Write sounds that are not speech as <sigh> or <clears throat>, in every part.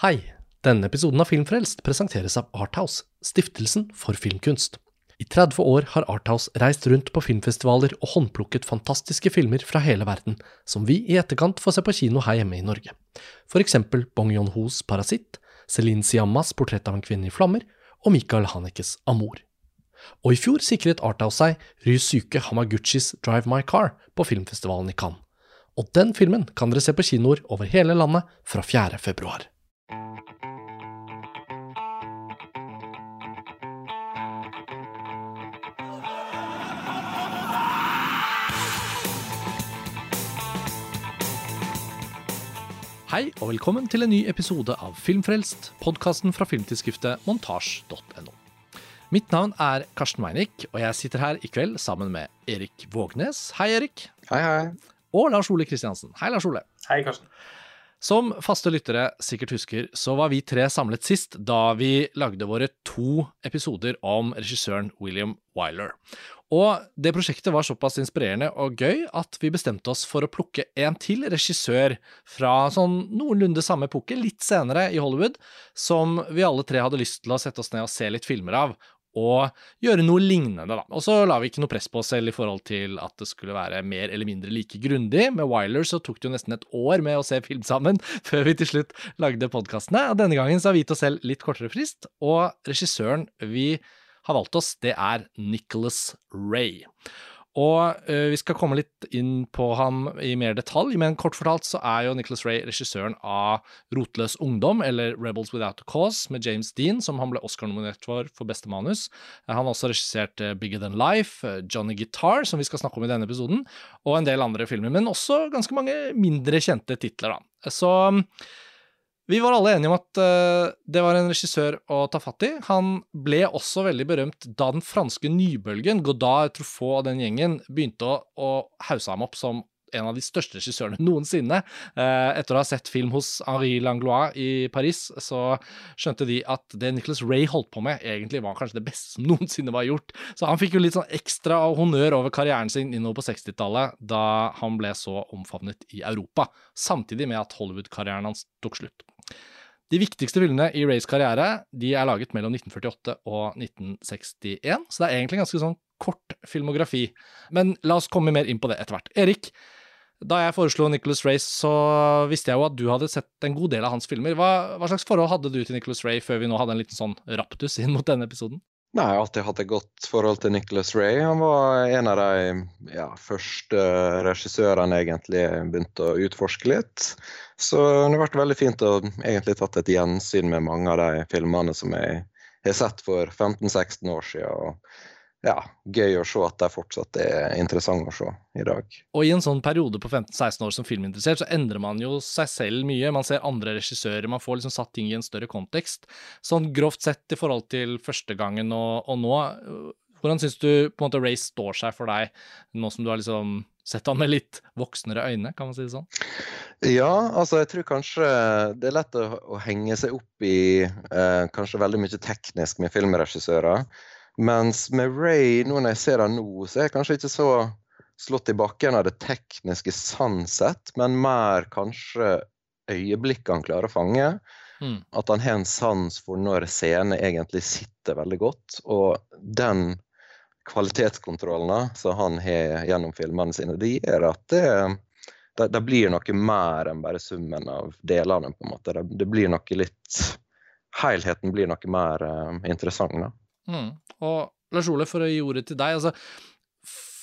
Hei! Denne episoden av Filmfrelst presenteres av Arthouse, stiftelsen for filmkunst. I 30 år har Arthouse reist rundt på filmfestivaler og håndplukket fantastiske filmer fra hele verden, som vi i etterkant får se på kino her hjemme i Norge. For eksempel Bong Yon-hos Parasitt, Celine Siammas Portrett av en kvinne i flammer og Michael Hanekes Amor. Og i fjor sikret Arthouse seg Ryusuke Hamaguchis Drive My Car på filmfestivalen i Cannes. Og den filmen kan dere se på kinoer over hele landet fra 4. februar. Hei og velkommen til en ny episode av Filmfrelst, podkasten fra filmtidsskriftet montasj.no. Mitt navn er Karsten Meinick, og jeg sitter her i kveld sammen med Erik Vågnes. Hei, Erik. Hei, hei. Og Lars Ole Kristiansen. Hei, Lars Ole. Hei, Karsten. Som faste lyttere sikkert husker, så var vi tre samlet sist da vi lagde våre to episoder om regissøren William Wyler. Og det prosjektet var såpass inspirerende og gøy at vi bestemte oss for å plukke en til regissør fra sånn noenlunde samme epoke, litt senere i Hollywood, som vi alle tre hadde lyst til å sette oss ned og se litt filmer av, og gjøre noe lignende, da. Og så la vi ikke noe press på oss selv i forhold til at det skulle være mer eller mindre like grundig. Med Wiler så tok det jo nesten et år med å se film sammen, <laughs> før vi til slutt lagde podkastene. Denne gangen så har vi gitt oss selv litt kortere frist, og regissøren vi har valgt oss, det er Nicholas Ray. Og uh, vi skal komme litt inn på ham i mer detalj, men kort fortalt så er jo Nicholas Ray regissøren av Rotløs ungdom, eller Rebels Without a Cause, med James Dean, som han ble Oscar-nominert for for beste manus. Uh, han har også regissert uh, Bigger Than Life, Johnny Guitar, som vi skal snakke om i denne episoden, og en del andre filmer, men også ganske mange mindre kjente titler, da. Så vi var alle enige om at uh, det var en regissør å ta fatt i. Han ble også veldig berømt da den franske nybølgen, Godard, Truffaut og den gjengen, begynte å, å hause ham opp som en av de største regissørene <laughs> noensinne. Uh, etter å ha sett film hos Henri Langlois i Paris, så skjønte de at det Nicholas Ray holdt på med, egentlig var kanskje det beste som <laughs> noensinne var gjort. Så han fikk jo litt sånn ekstra honnør over karrieren sin innover på 60-tallet, da han ble så omfavnet i Europa, samtidig med at Hollywood-karrieren hans tok slutt. De viktigste filmene i Rays karriere de er laget mellom 1948 og 1961, så det er egentlig ganske sånn kort filmografi. Men la oss komme mer inn på det etter hvert. Erik, da jeg foreslo Nicholas Ray, så visste jeg jo at du hadde sett en god del av hans filmer. Hva, hva slags forhold hadde du til Nicholas Ray før vi nå hadde en liten sånn raptus inn mot denne episoden? Nei, jeg har alltid hatt et godt forhold til Nicholas Ray. Han var en av de ja, første regissørene egentlig begynte å utforske litt. Så det har vært veldig fint å egentlig tatt et gjensyn med mange av de filmene som jeg har sett for 15-16 år siden. Og ja, gøy å se at de fortsatt er interessante å se i dag. Og i en sånn periode på 15-16 år som filminteressert, så endrer man jo seg selv mye. Man ser andre regissører, man får liksom satt ting i en større kontekst. Sånn grovt sett i forhold til første gangen og, og nå, hvordan syns du på en måte Ray står seg for deg, nå som du har liksom sett han med litt voksnere øyne, kan man si det sånn? Ja, altså jeg tror kanskje det er lett å, å henge seg opp i eh, kanskje veldig mye teknisk med filmregissører. Mens med Ray, nå når jeg ser han nå, så er jeg kanskje ikke så slått i bakken av det tekniske sannsett, men mer kanskje øyeblikket han klarer å fange. Mm. At han har en sans for når scenen egentlig sitter veldig godt. Og den kvalitetskontrollen som han har gjennom filmene sine, det gjør at det, det, det, blir noe mer enn bare summen av delene. på en måte. Det, det blir noe litt Helheten blir noe mer uh, interessant. da. Mm. Og Lars Ole, for å gi ordet til deg. altså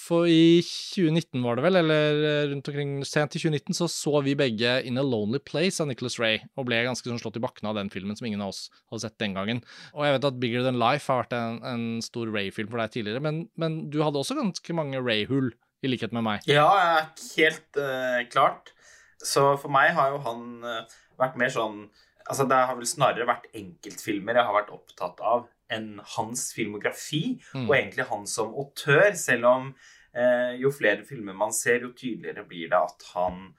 for i 2019 var det vel, eller rundt omkring sent i 2019, så så vi begge In a Lonely Place av Nicholas Ray, og ble ganske sånn slått i bakken av den filmen som ingen av oss hadde sett den gangen. Og jeg vet at Bigger Than Life har vært en, en stor Ray-film for deg tidligere, men, men, du hadde også ganske mange Ray-hull, i likhet med meg. Ja, helt uh, klart. Så for meg har jo han uh, vært mer sånn Altså, det har vel snarere vært enkeltfilmer jeg har vært opptatt av enn hans filmografi, mm. og egentlig han som autør, selv om eh, jo flere filmer man ser, jo tydeligere blir det at han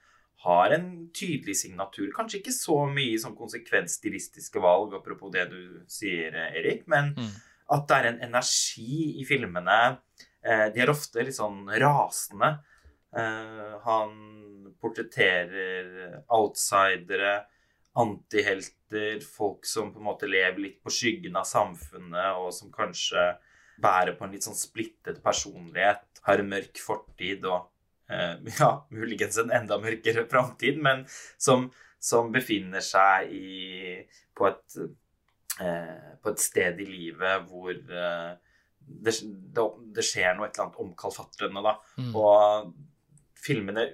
har en tydelig signatur. Kanskje ikke så mye som konsekvensstilistiske valg, apropos det du sier, Erik, men mm. at det er en energi i filmene. Eh, de er ofte litt sånn rasende. Eh, han portretterer outsidere antihelter, folk som på en måte lever litt på skyggen av samfunnet, og som kanskje bærer på en litt sånn splittet personlighet, har en mørk fortid og eh, <laughs> ja, muligens en enda mørkere framtid, men som, som, befinner seg i, på, et, eh, på et sted i livet hvor eh, det, det, det, skjer noe et eller annet omkalfatrende, da. Mm. Og filmene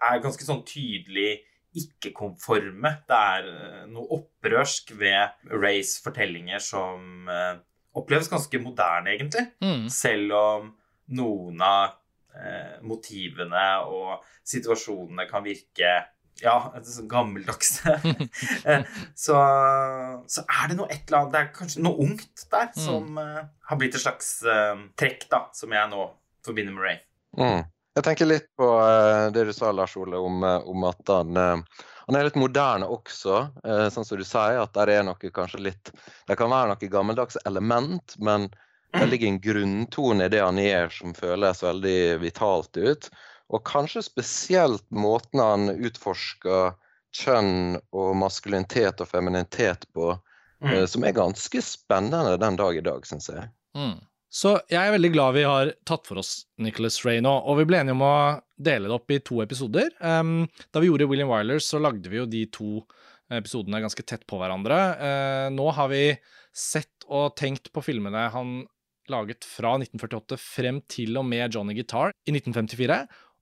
er ganske sånn tydelig ikke-konforme. Det er eh, noe opprørsk ved Rays fortellinger som uh, oppleves ganske moderne, egentlig. Mm. Selv om noen av uh, motivene og situasjonene kan virke ja, sånn gammeldagse. <laughs> så, så, er det noe et eller annet Det er kanskje noe ungt der mm. som uh, har blitt et slags trekk, da, som jeg nå forbinder med Ray. Mm. Jeg tenker litt på uh, det du sa, Lars Ole, om, uh, om at han, uh, han, er litt moderne også. sånn som du sier, at det er noe kanskje litt Det kan være noe gammeldags element, men det ligger en grunntone i det han gjør som føles veldig vitalt ut. Og kanskje spesielt måten han utforsker kjønn og maskulinitet og femininitet på, mm. som er ganske spennende den dag i dag, syns jeg. Mm. Så jeg er veldig glad vi har tatt for oss Nicholas Ray nå, og vi ble enige om å dele det opp i to episoder. Um, da vi gjorde William Wyler, så lagde vi jo de to episodene ganske tett på hverandre. Uh, nå har vi sett og tenkt på filmene han laget fra 1948 frem til og med Johnny Guitar i 1954,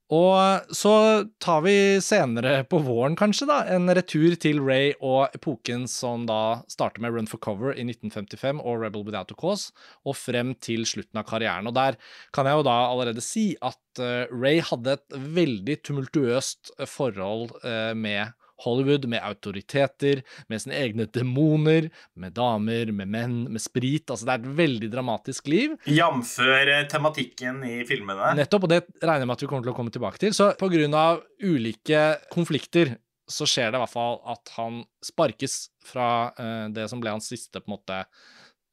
og så tar vi senere på våren, kanskje, da, en retur til Ray og epoken som da starter med Run for Cover i 1955 og Rebel Without a Cause, og frem til slutten av karrieren. Og der kan jeg jo da allerede si at uh, Ray hadde et veldig tumultuøst forhold uh, med Hollywood med autoriteter, med sine egne demoner, med damer, med menn, med sprit. Altså, det er et veldig dramatisk liv. Jamfør eh, tematikken i filmene. Nettopp, og det regner jeg med at vi kommer til å komme tilbake til. Så på grunn av ulike konflikter så skjer det i hvert fall at han sparkes fra uh, det som ble hans siste på en måte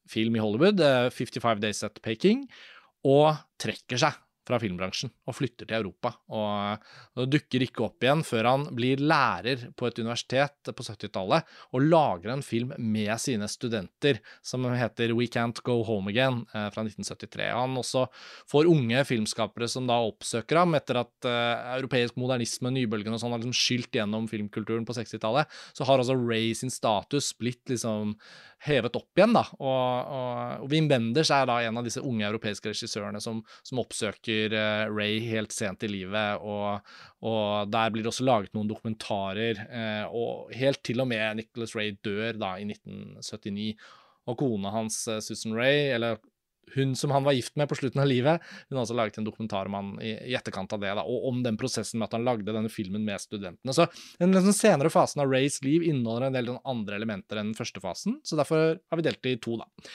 film i Hollywood, uh, 55 Days at Peking, og trekker seg fra filmbransjen og flytter til Europa. Og, og dukker ikke opp igjen før han blir lærer på et universitet på 70-tallet og lager en film med sine studenter som heter We Can't Go Home Again eh, fra 1973. Han også får unge filmskapere som da oppsøker ham etter at eh, europeisk modernisme, nybølgen og sånn har liksom skylt gjennom filmkulturen på 60-tallet. Så har altså Ray sin status blitt liksom hevet opp igjen, da. Og, og, og Wim Wenders er da en av disse unge europeiske regissørene som, som oppsøker uh, Ray helt sent i livet, og, og, der blir det også laget noen dokumentarer, uh, og helt til og med Nicholas Ray dør da i 1979. Og kona hans, uh, Susan Ray, eller hun som han var gift med på slutten av livet, hun har også laget en dokumentar om han i, etterkant av det, da, og om den prosessen med at han lagde denne filmen med studentene. Så den liksom senere fasen av Rays liv inneholder en del andre elementer enn den første fasen, så derfor har vi delt det i to, da.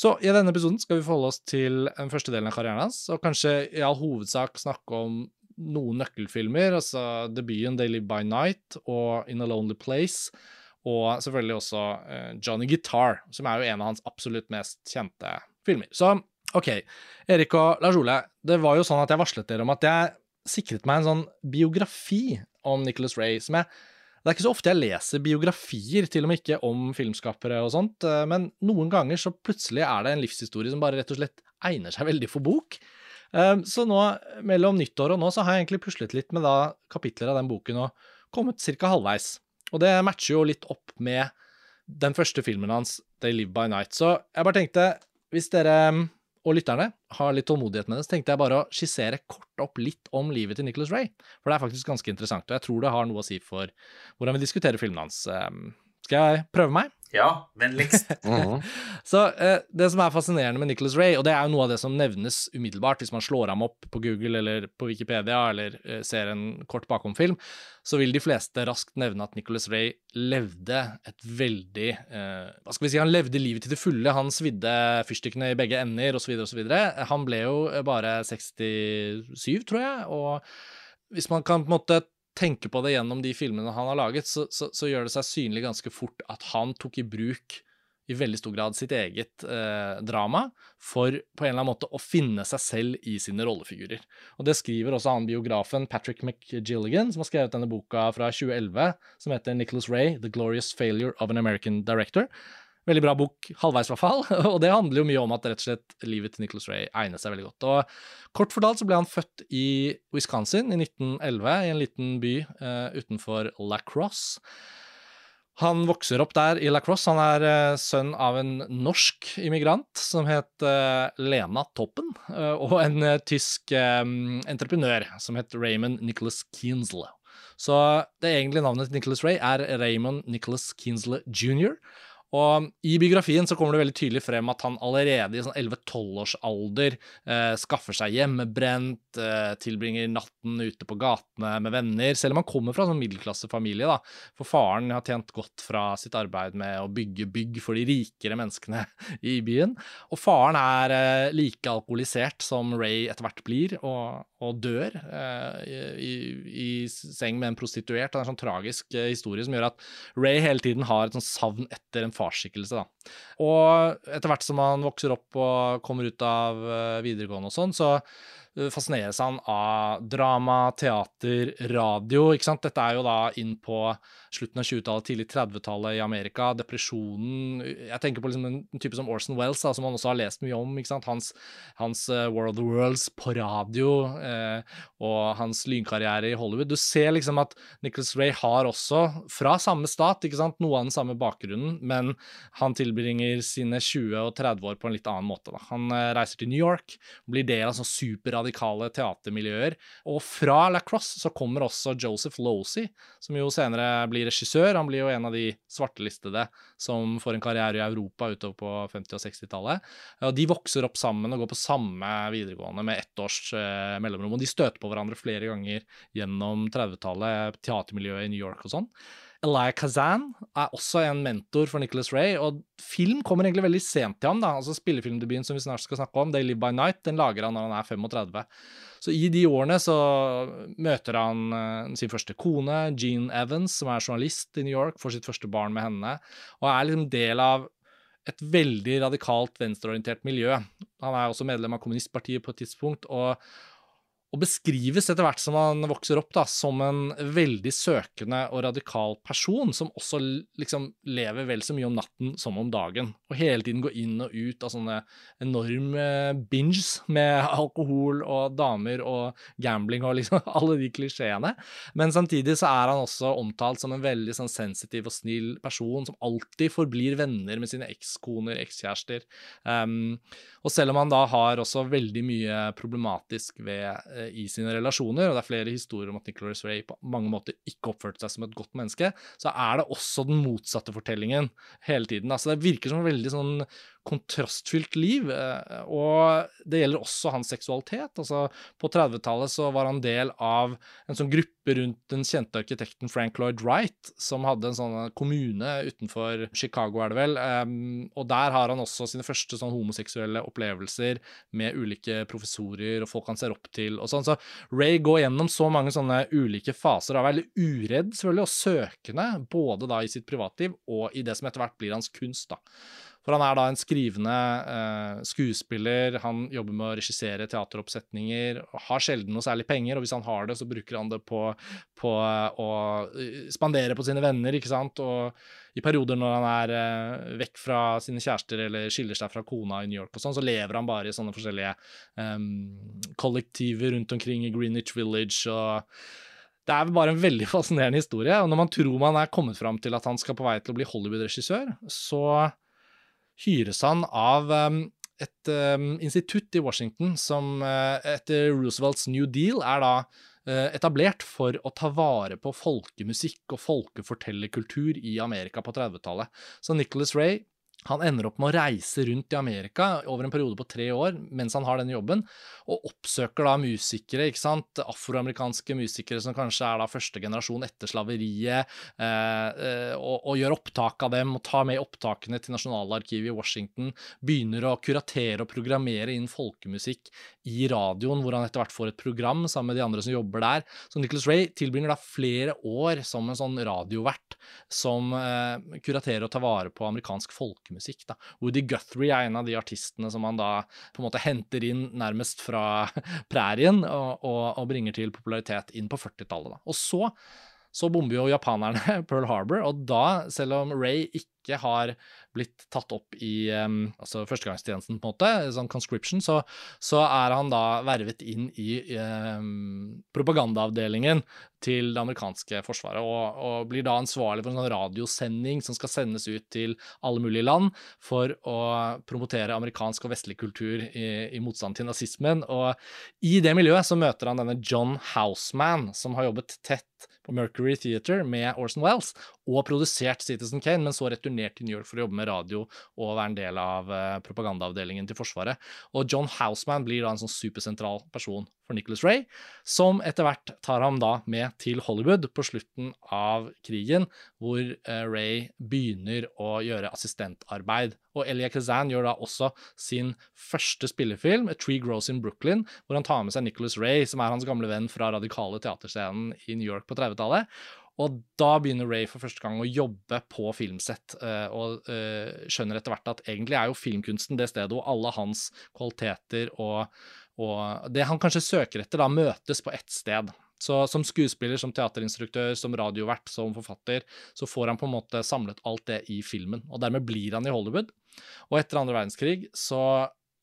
Så i denne episoden skal vi forholde oss til den første delen av karrieren hans, og kanskje i all hovedsak snakke om noen nøkkelfilmer, altså debuten Live By Night og In a Lonely Place, og selvfølgelig også uh, Johnny Guitar, som er jo en av hans absolutt mest kjente filmer. Så OK, Erik og Lars Ole, det var jo sånn at jeg varslet dere om at jeg sikret meg en sånn biografi om Nicholas Ray som jeg det er ikke så ofte jeg leser biografier, til og med ikke om filmskapere og sånt, eh, men noen ganger så plutselig er det en livshistorie som bare rett og slett egner seg veldig for bok. Eh, så nå, mellom nyttår og nå, så har jeg egentlig puslet litt med da kapitler av den boken og kommet ca. halvveis. Og det matcher jo litt opp med den første filmen hans, They Live By Night. Så jeg bare tenkte, hvis dere mm, og lytterne har litt tålmodighet med det, så tenkte jeg bare å skissere kort opp litt om livet til Nicholas Ray. For det er faktisk ganske interessant, og jeg tror det har noe å si for hvordan vi diskuterer filmene hans. Ehm, skal jeg prøve meg? Ja, vennligst. <laughs> Mhm. Så eh, Det som er fascinerende med Nicholas Ray, og det er jo noe av det som nevnes umiddelbart hvis man slår ham opp på Google eller på Wikipedia eller eh, ser en kort bakomfilm, så vil de fleste raskt nevne at Nicholas Ray levde et veldig eh, Hva skal vi si, han levde livet til det fulle. Han svidde fyrstikkene i begge ender osv. osv. Han ble jo bare 67, tror jeg, og hvis man kan på en måte tenker på det gjennom de filmene han har laget, så, så, så, gjør det seg synlig ganske fort at han tok i bruk i veldig stor grad sitt eget eh, drama for på en eller annen måte å finne seg selv i sine rollefigurer. Og det skriver også han biografen Patrick McGilligan, som har skrevet denne boka fra 2011 som heter Nicholas Ray, The Glorious Failure of an American Director. Veldig bra bok, halvveis i hvert fall. <laughs> Og det handler jo mye om at rett og slett livet til Nicholas Ray egner seg veldig godt. Og kort fortalt så ble han født i Wisconsin i 1911, i en liten by uh, utenfor La Crosse. Han vokser opp der i La Crosse. Han er uh, sønn av en norsk immigrant som het uh, Lena Toppen, og en tysk entreprenør som het Raymond Nicholas Kinsle. Så det egentlige navnet til Nicholas Ray er Raymond Nicholas Kinsle jr. Og I biografien så kommer det veldig tydelig frem at han allerede i sånn 11-12-årsalder eh, skaffer seg hjemmebrent, eh, tilbringer natten ute på gatene med venner, selv om han kommer fra en sånn middelklassefamilie. da. For faren har tjent godt fra sitt arbeid med å bygge bygg for de rikere menneskene <laughs> i byen. Og faren er eh, like alkoholisert som Ray etter hvert blir, og, og dør eh, i, i, seng med en prostituert. Det er en sånn tragisk eh, historie som gjør at Ray hele tiden har et sånn savn etter en farsskikkelse. da. Og etter hvert som man vokser opp og kommer ut av eh, videregående og sånn, så fascineres han av drama, teater, radio. ikke sant? Dette er jo da inn på slutten av 20-tallet, tidlig 30-tallet i Amerika. Depresjonen Jeg tenker på liksom en type som Orson Wells, da, som han også har lest mye om. ikke sant? Hans, hans uh, World of Worlds på radio eh, og hans lynkarriere i Hollywood. Du ser liksom at Nicholas Ray har også, fra samme stat, ikke sant, noe av den samme bakgrunnen, men han tilbringer sine 20 og 30 år på en litt annen måte. Da. Han uh, reiser til New York, blir del av sånn super radikale teatermiljøer. Og fra La Crosse så kommer også Joseph Losey, som jo senere blir regissør. Han blir jo en av de svartelistede som får en karriere i Europa utover på 50- og 60-tallet. Og de vokser opp sammen og går på samme videregående med ett års eh, mellomrom. Og de støter på hverandre flere ganger gjennom 30-tallet, teatermiljøet i New York og sånn. Elia Kazan er også en mentor for Nicholas Ray, og film kommer egentlig veldig sent til ham. da, altså Spillefilmdebuten som vi snart skal snakke om, They Live By Night, den lager han når han er 35. Så i de årene så møter han uh, sin første kone, Jean Evans, som er journalist i New York, får sitt første barn med henne, og er liksom del av et veldig radikalt venstreorientert miljø. Han er også medlem av kommunistpartiet på et tidspunkt, og og beskrives etter hvert som han vokser opp, da, som en veldig søkende og radikal person, som også liksom lever vel så mye om natten som om dagen, og hele tiden går inn og ut av sånne enorme binges med <laughs> alkohol og damer og gambling og liksom <laughs> alle de klisjeene. Men samtidig så er han også omtalt som en veldig sånn sensitiv og snill person, som alltid forblir venner med sine ekskoner, ekskjærester. Um, og selv om han da har også veldig mye problematisk ved i sine relasjoner, og det er flere historier om at Nicholas Ray på mange måter ikke oppførte seg som et godt menneske, så er det også den motsatte fortellingen hele tiden. Altså, det virker som en veldig sånn kontrastfylt liv. Eh, og det gjelder også hans seksualitet. Altså, på 30-tallet så var han del av en sånn gruppe rundt den kjente arkitekten Frank Lloyd Wright, som hadde en sånn kommune utenfor Chicago, er det vel. Og der har han også sine første sånn homoseksuelle opplevelser med ulike professorer og folk han ser opp til og sånn. Så Ray går gjennom så mange sånne ulike faser. og Er veldig uredd selvfølgelig og søkende, både da i sitt privatliv og i det som etter hvert blir hans kunst. da. For han er da en skrivende eh, skuespiller, han jobber med å regissere teateroppsetninger, har sjelden noe særlig penger, og hvis han har det, så bruker han det på, på å eh, spandere på sine venner, ikke sant. Og i perioder når han er eh, vekk fra sine kjærester eller skiller seg fra kona i New York og sånn, så lever han bare i sånne forskjellige eh, kollektiver rundt omkring i Greenwich Village og det er bare en veldig <laughs> fascinerende historie. Og når man tror man er kommet fram til at han skal på vei til å bli Hollywood-regissør, så hyres han av um, et um, institutt i Washington som uh, etter Roosevelts New Deal er da uh, etablert for å ta vare på folkemusikk og folkefortellerkultur i Amerika på 30-tallet. Så Nicholas Ray han ender opp med å reise rundt i Amerika over en periode på tre år mens han har denne jobben, og oppsøker da musikere, ikke sant, afroamerikanske musikere som kanskje er da første generasjon etter slaveriet, eh, eh, og, og, gjør opptak av dem og tar med opptakene til Nasjonalarkivet i Washington, begynner å kuratere og programmere inn folkemusikk i radioen, hvor han etter hvert får et program sammen med de andre som jobber der. Så Nicholas Ray tilbringer da flere år som en sånn radiovert som eh, kuraterer og tar vare på amerikansk folkemusikk folkemusikk. da. Woody Guthrie er en av de artistene som han da på en måte henter inn nærmest fra <laughs> prærien og, og, og bringer til popularitet inn på 40-tallet. da. Og så så bomber jo japanerne <laughs> Pearl Harbor, og da, selv om Ray ikke har blitt tatt opp i um, altså førstegangstjenesten, på en måte, sånn conscription, så, så er han da vervet inn i um, propagandaavdelingen til det amerikanske forsvaret, og, og, blir da ansvarlig for en sånn radiosending som skal sendes ut til alle mulige land for å promotere amerikansk og vestlig kultur i, i motstand til nazismen. Og i det miljøet så møter han denne John Houseman, som har jobbet tett på Mercury Theatre med Orson Wells, og produsert Citizen Kane, men så returnert til New York for å jobbe med radio og være en del av uh, propagandaavdelingen til Forsvaret. Og John Houseman blir da en sånn supersentral person for Nicholas Ray, som etter hvert tar ham da med til Hollywood på slutten av krigen, hvor uh, Ray begynner å gjøre assistentarbeid. Og Elia Kazan gjør da også sin første spillefilm, A Tree Grows in Brooklyn, hvor han tar med seg Nicholas Ray, som er hans gamle venn fra radikale teaterscenen i New York på 30-tallet. Og da begynner Ray for første gang å jobbe på filmsett, uh, og uh, skjønner etter hvert at egentlig er jo filmkunsten det stedet hvor alle hans kvaliteter og, og det han kanskje søker etter, da møtes på ett sted. Så som skuespiller, som teaterinstruktør, som radiovert, som forfatter, så får han på en måte samlet alt det i filmen. Og dermed blir han i Hollywood. Og etter andre verdenskrig så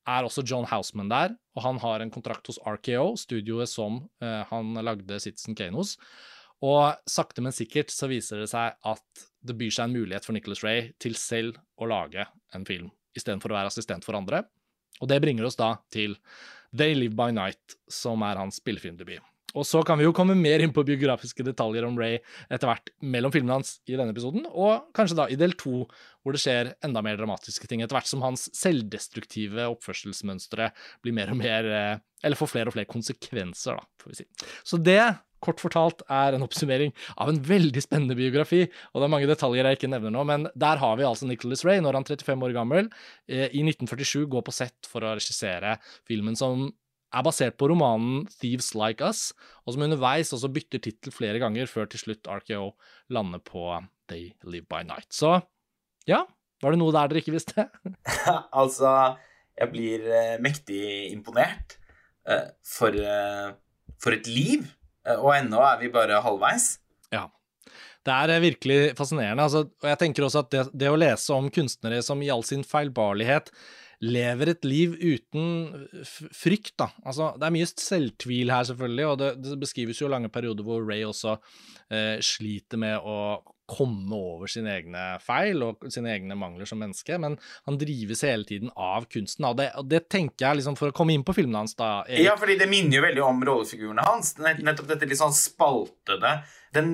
er også John Houseman der, og han har en kontrakt hos RKO, studioet som uh, han lagde Citizen Kane hos. Og sakte, men sikkert så viser det seg at det byr seg en mulighet for Nicholas Ray til selv å lage en film, istedenfor å være assistent for andre. Og det bringer oss da til They Live By Night, som er hans spillefilmdebut. Og så kan vi jo komme mer inn på biografiske detaljer om Ray etter hvert mellom filmene hans i denne episoden, og kanskje da i del to, hvor det skjer enda mer dramatiske ting, etter hvert som hans selvdestruktive oppførselsmønstre blir mer og mer eh, Eller får flere og flere konsekvenser, da, får vi si. Så det kort fortalt er en oppsummering av en veldig spennende biografi. Og det er mange detaljer jeg ikke nevner nå, men der har vi altså Nicholas Ray, når han er 35 år gammel, eh, i 1947 går på sett for å regissere filmen som er basert på romanen Thieves Like Us, og som underveis også bytter tittel flere ganger, før til slutt RKO lander på They Live By Night. Så ja, var det noe der dere ikke visste? <laughs> altså, jeg blir uh, mektig imponert. Uh, for, uh, for et liv! Eh, og ennå er vi bare halvveis. Ja. Det er eh, virkelig fascinerende. Altså, og jeg tenker også at det, det, å lese om kunstnere som i all sin feilbarlighet lever et liv uten frykt, da. Altså, det er mye selvtvil her, selvfølgelig, og det, det beskrives jo lange perioder hvor Ray også eh, sliter med å komme over sine egne feil og sine egne mangler som menneske, men han drives hele tiden av kunsten. Og det, og det tenker jeg, liksom, for å komme inn på filmene hans, da Erik. Ja, fordi det minner jo veldig om rollefigurene hans. Nettopp dette litt sånn spaltede. Den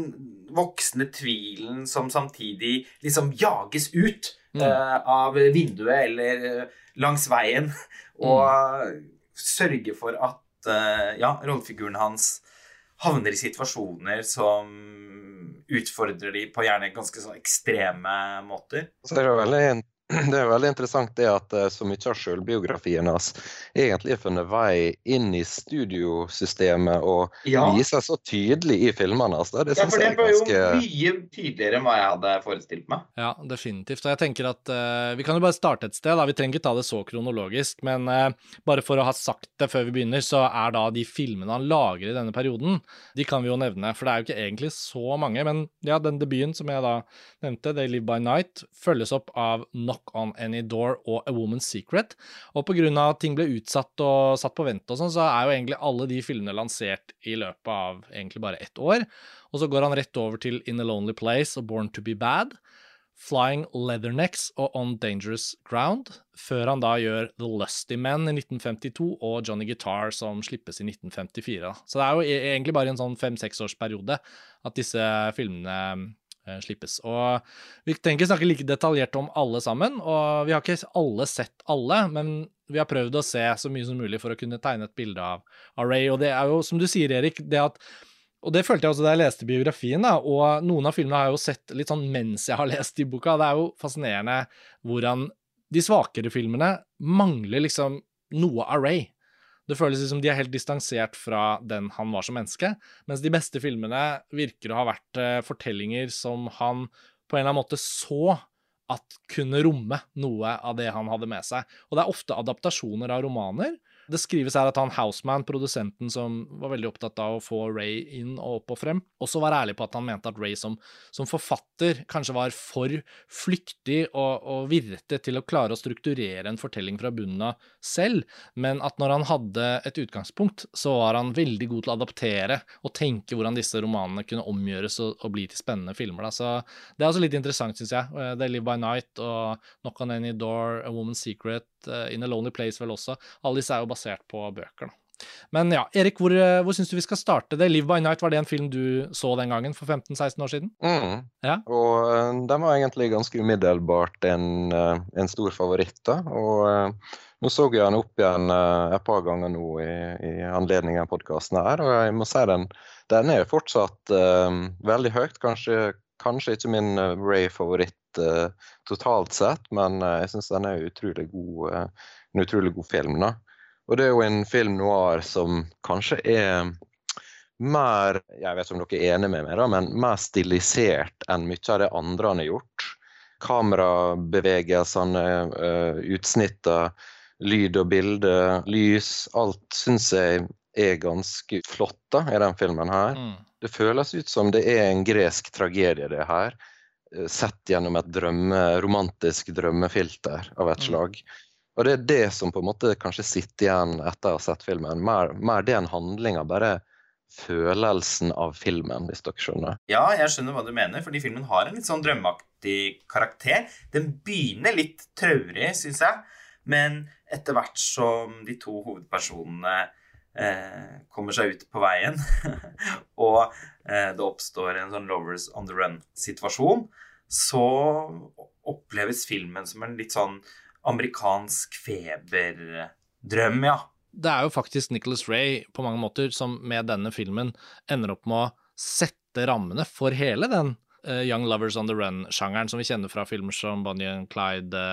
voksne tvilen som samtidig liksom jages ut mm. uh, av vinduet eller uh, langs veien, og mm. sørge for at uh, ja, rollefiguren hans havner i situasjoner som utfordrer de på gjerne ganske sånn ekstreme måter. Så det er veldig <clears throat> det er veldig interessant det at eh, så mye av selvbiografien hans egentlig har funnet vei inn i studiosystemet og ja. viser så tydelig i filmene hans. Det ja, for det var ganske... jo mye tydeligere enn hva jeg hadde forestilt meg. Ja, definitivt. Og jeg tenker at uh, vi kan jo bare starte et sted. da, Vi trenger ikke ta det så kronologisk, men uh, bare for å ha sagt det før vi begynner, så er da de filmene han lager i denne perioden, de kan vi jo nevne. For det er jo ikke egentlig så mange. Men ja, den debuten som jeg da nevnte, They Live By Night, følges opp av Knock Knock on Any Door og A Woman's Secret. Og pga. at ting ble utsatt og satt på vent og sånn, så er jo egentlig alle de filmene lansert i løpet av egentlig bare ett år. Og så går han rett over til In a Lonely Place og Born to be Bad. Flying Leathernecks og On Dangerous Ground, før han da gjør The Lusty Men i 1952 og Johnny Guitar som slippes i 1954. Så det er jo e-, egentlig bare en sånn fem-seksårsperiode at disse filmene slippes. Og Vi ikke snakke like detaljert om alle sammen, og vi har ikke alle sett alle, men vi har prøvd å se så mye som mulig for å kunne tegne et bilde av, av Ray. Og det er jo, som du sier, Erik, det at og det følte jeg også da jeg leste biografien, da, og noen av filmene har jeg jo sett litt sånn mens jeg har <laughs> lest de boka. Det er jo fascinerende hvordan de svakere filmene mangler liksom noe av Ray. Det føles som de er helt distansert fra den han var som menneske, mens de beste filmene virker å ha vært uh, fortellinger som han på en eller annen måte så at kunne romme noe av det han hadde med seg. Og det er ofte adaptasjoner av romaner. Det skrives her at han Houseman, produsenten som var veldig opptatt av å få Ray inn og opp og frem, også var ærlig på at han mente at Ray som, som forfatter kanskje var for flyktig og, og, virrete til å klare å strukturere en fortelling fra bunnen av selv, men at når han hadde et utgangspunkt, så var han veldig god til å adaptere og tenke hvordan disse romanene kunne omgjøres og, og bli til spennende filmer. Da. Så det er også litt interessant, syns jeg. Det The Live by Night og Knock on Any Door, A Woman's Secret, uh, In a Lonely Place vel også. Alle disse er jo basert på bøker. da. Men ja, Erik, hvor, eh, hvor syns du vi skal starte det? 'Live by Night', var det en film du så den gangen for 15-16 år siden? Mm. Ja. Og uh, den var egentlig ganske umiddelbart en, en stor favoritt. da, og uh, nå så jeg den opp igjen et par ganger nå i, i anledning av podkasten her, og jeg må si den, den er fortsatt veldig høyt. Kanskje, kanskje ikke min Ray-favoritt totalt sett, men jeg syns den er utrolig god, en utrolig god film. da. Og det er jo en film noir som kanskje er mer jeg vet om dere er enig med meg da, men mer stilisert enn mye av det andre han har gjort. Kamerabevegelsene, utsnittene, lyd og bilde, lys. Alt syns jeg er ganske flott da, i den filmen her. Mm. Det føles ut som det er en gresk tragedie, det her. Sett gjennom et drømme, romantisk drømmefilter av et slag. Mm. Og det er det som på en måte kanskje sitter igjen etter å ha sett filmen. Mer, mer det enn handlinga, bare følelsen av filmen, hvis dere skjønner. Ja, jeg skjønner hva du mener, fordi filmen har en litt sånn drømmeaktig karakter. Den begynner litt traurig, syns jeg, men etter hvert som de to hovedpersonene eh, kommer seg ut på veien, <laughs> og eh, det oppstår en sånn lovers on the run-situasjon, så oppleves filmen som en litt sånn amerikansk feberdrøm, ja. Det er jo faktisk Nicholas Ray på mange måter som med denne filmen ender opp med å sette rammene for hele den Young Lovers on the Run-sjangeren som vi kjenner fra filmer som Bonnie and Clyde,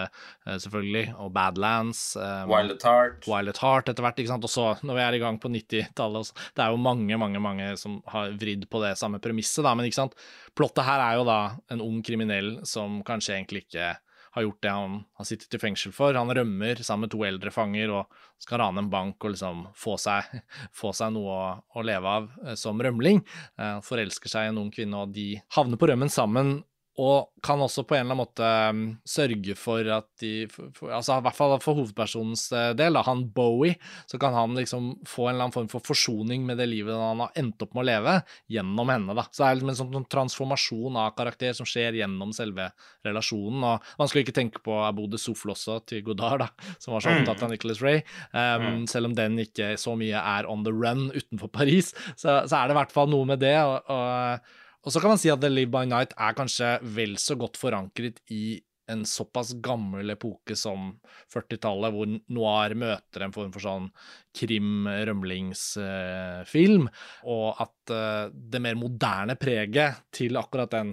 uh, selvfølgelig, og Badlands. Um, Wild at Heart. Wild at Heart etter hvert, ikke sant. Og så, når vi er i gang på 90-tallet Det er jo mange, mange mange som har vridd på det samme premisset, da, men ikke sant. Plottet her er jo da en ung kriminell som kanskje egentlig ikke har gjort det han har sittet i fengsel for. Han rømmer sammen med to eldre fanger og skal rane en bank og liksom få seg, <laughs> få seg noe å, å, leve av eh, som rømling. Han forelsker seg i en ung kvinne, og de havner på rømmen sammen og kan også på en eller annen måte um, sørge for at de for, altså I hvert fall for hovedpersonens uh, del, da, han Bowie, så kan han liksom få en eller annen form for forsoning med det livet han har endt opp med å leve, gjennom henne. da. Så det er liksom en sånn transformasjon av karakter som skjer gjennom selve relasjonen. og Man skulle ikke tenke på Abode Souffle også, til Godard, da, som var så mm. opptatt av Nicholas Ray. Um, mm. Selv om den ikke så mye er on the run utenfor Paris, så, så er det i hvert fall noe med det. og, og og så kan man si at The Live by Night er kanskje vel så godt forankret i en såpass gammel epoke som 40-tallet, hvor noir møter en form for sånn krim-rømlingsfilm, og at uh, det mer moderne preget til akkurat den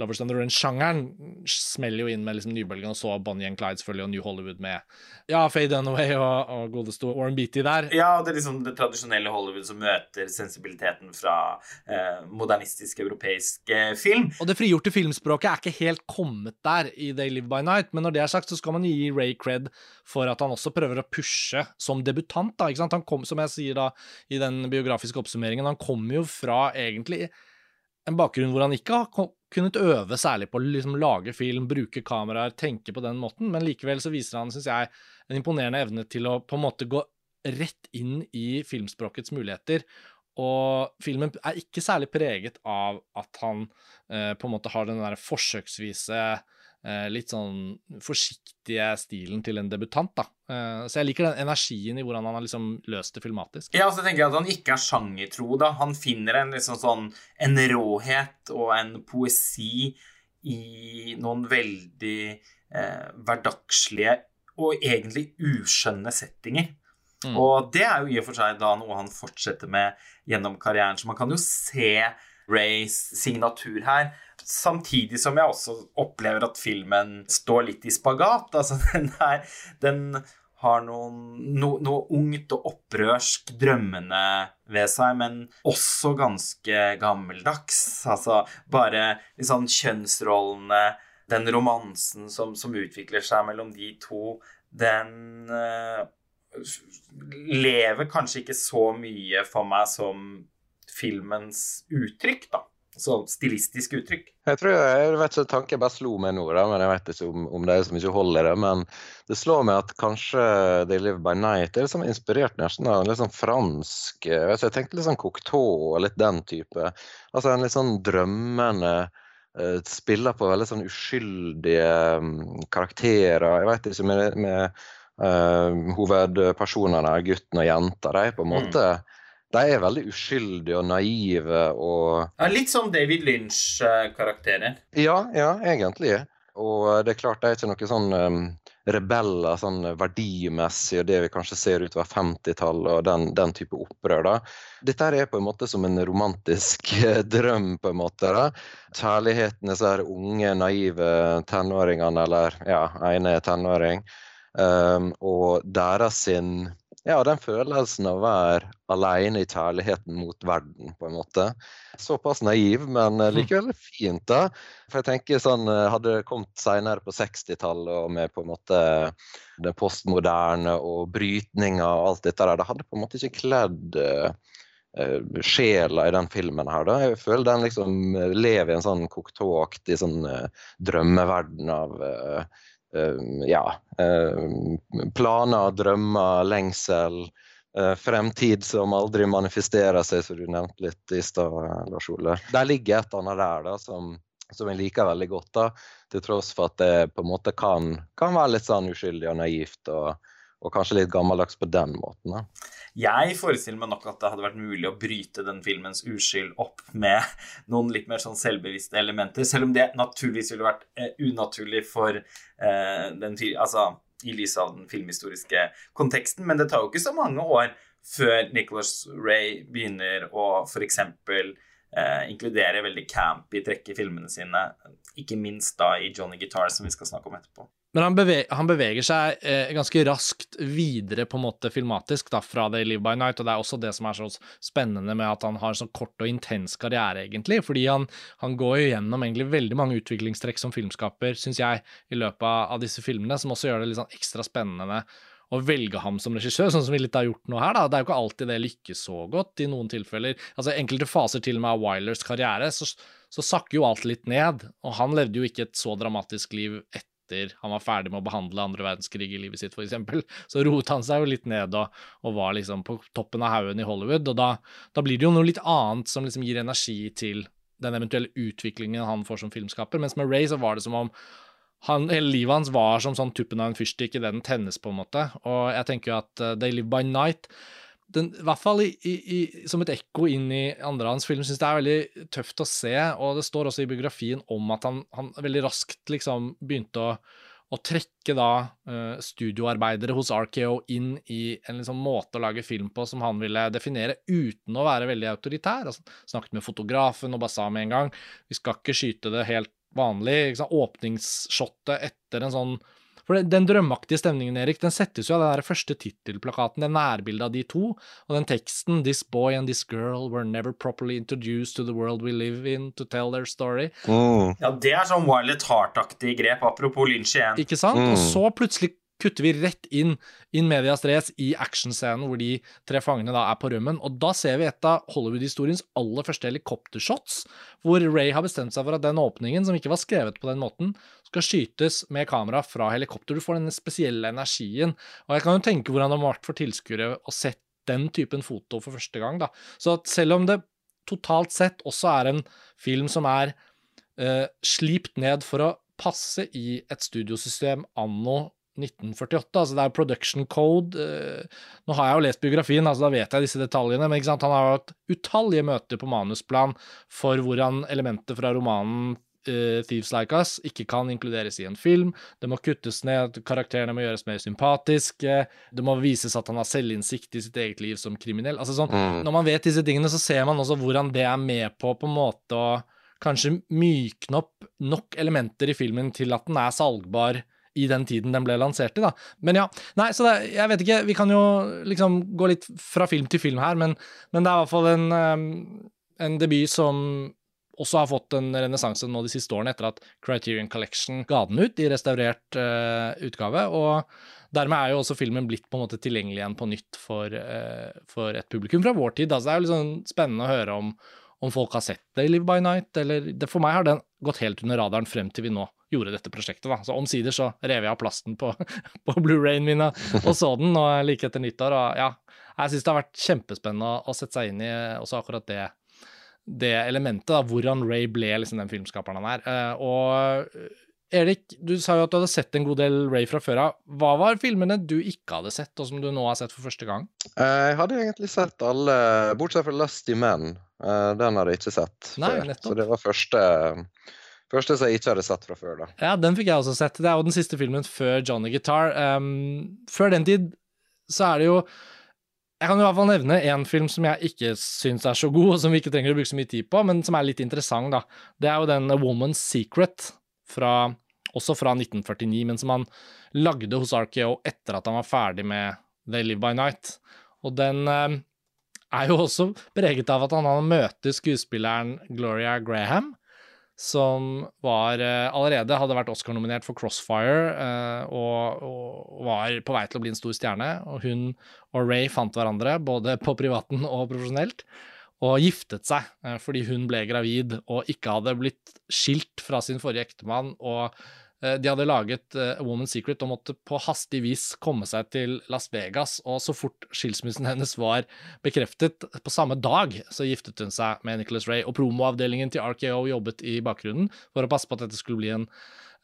Lovers and the Run-sjangeren smeller jo inn med liksom nybølgen, og så Bonnie and Clyde selvfølgelig, og New Hollywood med ja, Faye Dunaway og, og godeste Warren Beatty der. Ja, det er liksom det tradisjonelle Hollywood som møter sensibiliteten fra eh, modernistisk europeisk eh, film. Og det frigjorte filmspråket er ikke helt kommet der i They Live By Night, men når det er sagt, så skal man gi Ray cred for at han også prøver å pushe som debutant, da, ikke sant. Han kom, som jeg sier da i den biografiske oppsummeringen, han kommer jo fra egentlig en bakgrunn hvor han ikke har kunnet øve særlig på å liksom lage film, bruke kameraer, tenke på den måten, men likevel så viser han, syns jeg, en imponerende evne til å på en måte gå rett inn i filmspråkets muligheter. Og filmen er ikke særlig preget av at han eh, på en måte har den der forsøksvise litt sånn forsiktige stilen til en debutant, da. Eh, så jeg liker den energien i hvordan han har liksom løst det filmatisk. Ja, så tenker jeg at han ikke er sjangertro, da. Han finner en liksom sånn en råhet og en poesi i noen veldig eh, hverdagslige og egentlig uskjønne settinger. Mm. Og det er jo i og for seg da noe han fortsetter med gjennom karrieren, så man kan jo se Rays signatur her. Samtidig som jeg også opplever at filmen står litt i spagat. Altså, <laughs> den, er, den har noen, no, noe ungt og opprørsk drømmende ved seg, men også ganske gammeldags. Altså bare liksom kjønnsrollene den romansen som, som, utvikler seg mellom de to, den uh, lever kanskje ikke så mye for meg som filmens uttrykk, da. Så stilistisk uttrykk. Jeg tror jeg vet ikke, tanken bare slo meg nå, da, men jeg vet ikke om, om det er så mye hold i det. Men det slår meg at kanskje They Live By Night er liksom inspirert nesten av litt sånn fransk Jeg, vet jeg tenkte litt sånn Cocteau og litt den type. Altså en litt sånn drømmende uh, Spiller på veldig sånn uskyldige um, karakterer. Jeg vet ikke, med, med uh, hovedpersonene, gutten og jenta, de på en mm. måte mm de er veldig uskyldige og naive og ja, Litt som David Lynch-karakterer. Ja, ja, egentlig. Og det er klart det er ikke noe sånn um, rebeller sånn verdimessig og det vi kanskje ser utover 50-tallet og den, den, type opprør. da. Dette er på en måte som en romantisk drøm, på en måte. da. Kjærligheten disse unge, naive tenåringene, eller ja, ene tenåring, um, og deres sin ja, den følelsen av å være alene i kjærligheten mot verden, på en måte. Såpass naiv, men eh, mm. likevel fint, da. For jeg tenker sånn, eh, Hadde det kommet senere på 60-tallet og med på en måte det postmoderne og brytninga og alt dette der, det hadde på en måte ikke kledd uh, sjela i den filmen her, da. Jeg føler den liksom lever i en sånn Cocteau-aktig sånn uh, drømmeverden av uh, ja, eh, planer, drømmer, lengsel. Eh, fremtid som aldri manifesterer seg, som du nevnte litt i stad, Lars Ole. Der ligger et annet der da, som, som jeg liker veldig godt, da, til tross for at det på en måte kan, kan være litt sånn uskyldig og naivt. og og kanskje litt gammeldags på den måten. Da. Jeg forestiller meg nok at det hadde vært mulig å bryte den filmens uskyld opp med <laughs> noen litt mer sånn selvbevisste elementer, selv om det naturligvis ville vært eh, unaturlig for eh, den Altså i lys av den filmhistoriske konteksten. Men det tar jo ikke så mange år før Nicholas Ray begynner å f.eks. Eh, inkludere veldig campy trekk i filmene sine, ikke minst da i Johnny Guitar, som vi skal snakke om etterpå. Men han, beve han beveger seg eh, ganske raskt videre på en måte filmatisk da, fra i Live by Night, og det er også det som er så spennende med at han har en sånn kort og intens karriere, egentlig. Fordi han, han går jo gjennom egentlig veldig mange utviklingstrekk som filmskaper, syns jeg, i løpet av disse filmene, som også gjør det litt sånn ekstra spennende å velge ham som regissør, sånn som vi litt har gjort nå her. da. Det er jo ikke alltid det lykkes så godt i noen tilfeller. Altså Enkelte faser til og med av Wilers karriere, så, så sakker jo alt litt ned. Og han levde jo ikke et så dramatisk liv etter etter han var ferdig med å behandle andre verdenskrig i livet sitt, f.eks., så roet han seg jo litt ned og, og var liksom på toppen av haugen i Hollywood. Og da, da, blir det jo noe litt annet som liksom gir energi til den eventuelle utviklingen han får som filmskaper. Mens med Ray så var det som om han, hele livet hans var som sånn tuppen av en fyrstikk idet den tennes, på en måte. Og jeg tenker jo at uh, They Live By Night den, i hvert fall i, i, som et ekko inn i andre hans film, syns det er veldig tøft å se. Og det står også i biografien om at han, han veldig raskt liksom begynte å, å trekke da uh, studioarbeidere hos RKO inn i en liksom måte å lage film på som han ville definere uten å være veldig autoritær. Altså, snakket med fotografen og bare sa med en gang vi skal ikke skyte det helt vanlig. Åpningsshottet etter en sånn for den drømmeaktige stemningen, Erik, den settes jo av den der første tittelplakaten, det nærbildet av de to, og den teksten 'This boy and this girl were never properly introduced to the world we live in to tell their story'. Mm. Ja, det er sånn Violet Heart-aktig grep, apropos Lynch igjen. Ikke sant? Mm. Og så plutselig kutter vi rett inn in medias res i actionscenen hvor de tre fangene da er på rømmen. Og da ser vi et av Hollywood-historiens aller første helikoptershots, hvor Ray har bestemt seg for at den åpningen, som ikke var skrevet på den måten, skal skytes med kamera fra helikopter. Du får denne spesielle energien. Og jeg kan jo tenke hvordan det har vært for tilskuere å sett den typen foto for første gang. da. Så selv om det totalt sett også er en film som er uh, slipt ned for å passe i et studiosystem anno 1948. altså Det er production code. Eh, nå har jeg jo lest biografien, altså da vet jeg disse detaljene, men han har hatt utallige møter på manusplan for hvordan elementer fra romanen uh, Thieves Like Us ikke kan inkluderes i en film. Det må kuttes ned, karakterene må gjøres mer sympatiske. Det må vises at han har selvinnsikt i sitt eget liv som kriminell. altså sånn, mm. Når man vet disse tingene, så ser man også hvordan det er med på på en måte å kanskje mykne opp nok elementer i filmen til at den er salgbar i den tiden den ble lansert i, da. Men ja. Nei, så det, jeg vet ikke. Vi kan jo liksom gå litt fra film til film her, men, men det er i hvert fall en, um, en debut som også har fått en renessanse nå de siste årene, etter at Criterion Collection ga den ut i restaurert uh, utgave. og Dermed er jo også filmen blitt på en måte tilgjengelig igjen på nytt for, uh, for et publikum fra vår tid. Altså, det er jo sånn spennende å høre om, om folk har sett det i Live by Night. eller det, For meg har den gått helt under radaren frem til vi nå gjorde dette prosjektet. da. Så Omsider så rev jeg av plasten på, <laughs> på Blu-rayen min og så den nå like etter nyttår. og ja, Jeg syns det har vært kjempespennende å, sette seg inn i også akkurat det det elementet, da, hvordan Ray ble liksom den filmskaperen han er. Uh, og Erik, du sa jo at du hadde sett en god del Ray fra før av. Hva var filmene du ikke hadde sett, og som du nå har sett for første gang? Uh, jeg hadde egentlig sett alle, bortsett fra Lusty Men. Den hadde jeg ikke sett Nei, før. Nettopp. Så det var første, første som jeg ikke hadde sett fra før. da. Ja, den fikk jeg også sett. Det er jo den siste filmen før Johnny Guitar. Um, før den tid så er det jo jeg kan i hvert fall nevne én film som jeg ikke syns er så god, og som vi ikke trenger å bruke så mye tid på, men som er litt interessant, da. Det er jo den Woman's Secret, fra, også fra 1949, men som han lagde hos RKO etter at han var ferdig med They Live By Night. Og den eh, er jo også preget av at han hadde møte skuespilleren Gloria Graham, som var eh, allerede hadde vært Oscar-nominert for Crossfire eh, og, og, var på vei til å bli en stor stjerne. Og hun og Ray fant hverandre, både på privaten og profesjonelt, og giftet seg eh, fordi hun ble gravid og ikke hadde blitt skilt fra sin forrige ektemann. og de hadde laget uh, A Woman's Secret og måtte på hastig vis komme seg til Las Vegas, og så fort skilsmissen <laughs> hennes var bekreftet, på samme dag, så giftet hun seg med Nicholas Ray. Og promoavdelingen til RKO jobbet i bakgrunnen for å passe på at dette skulle bli en,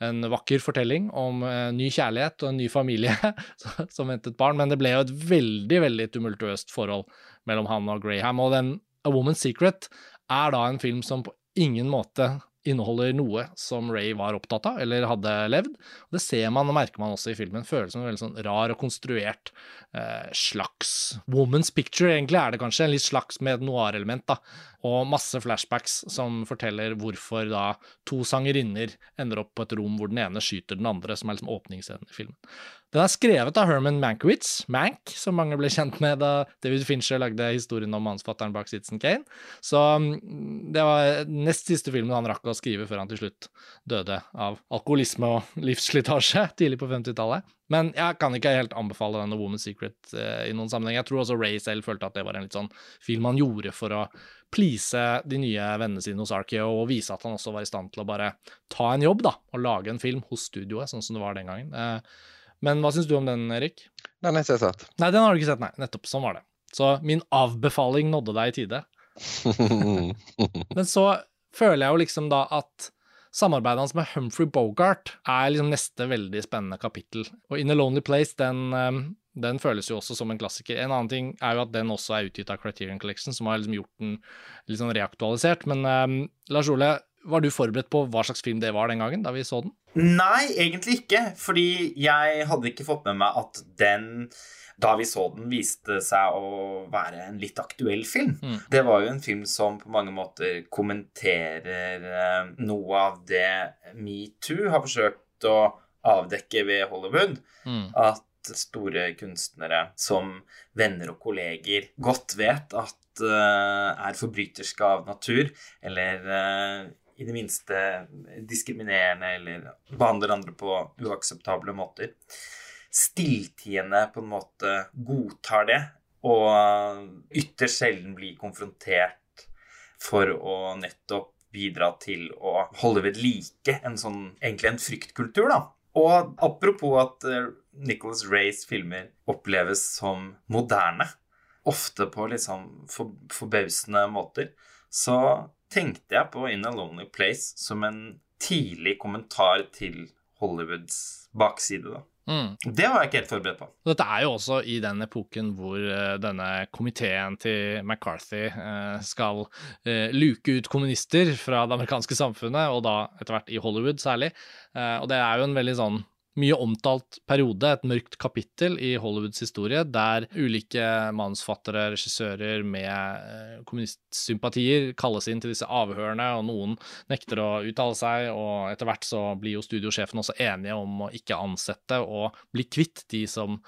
en vakker fortelling om uh, ny kjærlighet og en ny familie <laughs> som ventet barn, men det ble jo et veldig, veldig tumultuøst forhold mellom han og Graham. Og den A Woman's Secret er da en film som på ingen måte inneholder noe som Ray var opptatt av, eller hadde levd. Det ser man og merker man også i filmen. Føles som en veldig sånn rar og konstruert eh, slags woman's picture, egentlig er det kanskje. En litt slags med et noir-element, da. Og masse flashbacks som forteller hvorfor da to sangerinner ender opp på et rom hvor den ene skyter den andre, som er liksom åpningsscenen i filmen. Den er skrevet av Herman Mankiewicz, Mank, som mange ble kjent med da David Fincher lagde historien om mannsfatteren bak Citizen Kane. Så mm, det var nest siste filmen han rakk å skrive før han til slutt døde av alkoholisme og <laughs> livsslitasje tidlig på 50-tallet. Men jeg kan ikke helt anbefale denne Woman's Secret eh, i noen sammenheng. Jeg tror også Ray selv følte at det var en litt sånn film han gjorde for å please de nye vennene sine hos Arkeo og vise at han også var i stand til å bare ta en jobb da, og lage en film hos studioet, sånn som det var den gangen. Eh, men hva syns du om den, Erik? Den har jeg sett. Nei, den har du ikke sett, nei. Nettopp. Sånn var det. Så min avbefaling nådde deg i tide. <laughs> Men så føler jeg jo liksom da at samarbeidet hans med Humphrey Bogart er liksom neste veldig spennende kapittel. Og In a Lonely Place, den, um, den, føles jo også som en klassiker. En annen ting er jo at den også er utgitt av Criterion Collection, som har liksom gjort den litt sånn reaktualisert. Men um, Lars Ole, var du forberedt på hva slags film det var den gangen, da vi så den? Nei, egentlig ikke. Fordi jeg hadde ikke fått med meg at den da vi så den, viste seg å være en litt aktuell film. Mm. Det var jo en film som på mange måter kommenterer eh, noe av det metoo har forsøkt å avdekke ved Hollywood. Mm. At store kunstnere som venner og kolleger godt vet at uh, er forbryterske av natur, eller uh, i det minste diskriminerende eller behandler andre på uakseptable måter stilltiende på en måte godtar det, og ytterst sjelden blir konfrontert for å nettopp bidra til å holde ved like en sånn, egentlig en fryktkultur, da. Og apropos at eh, Nicholas Rays filmer oppleves som moderne, ofte på liksom for, forbausende måter, så tenkte jeg på In a Lonely Place som en tidlig kommentar til Hollywoods bakside, da. Mm. Det var jeg ikke helt forberedt på. Dette er jo også i den epoken hvor uh, denne komiteen til McCarthy uh, skal uh, luke ut kommunister fra det amerikanske samfunnet, og da etter hvert i Hollywood særlig. og det er jo en veldig sånn mye omtalt periode, et mørkt kapittel i Hollywoods historie, der ulike manusfattere, regissører med eh, kommunistsympatier kalles inn til disse avhørene, og noen nekter å uttale seg, og etter hvert så blir jo studiosjefen også enige om å ikke ansette og bli kvitt de som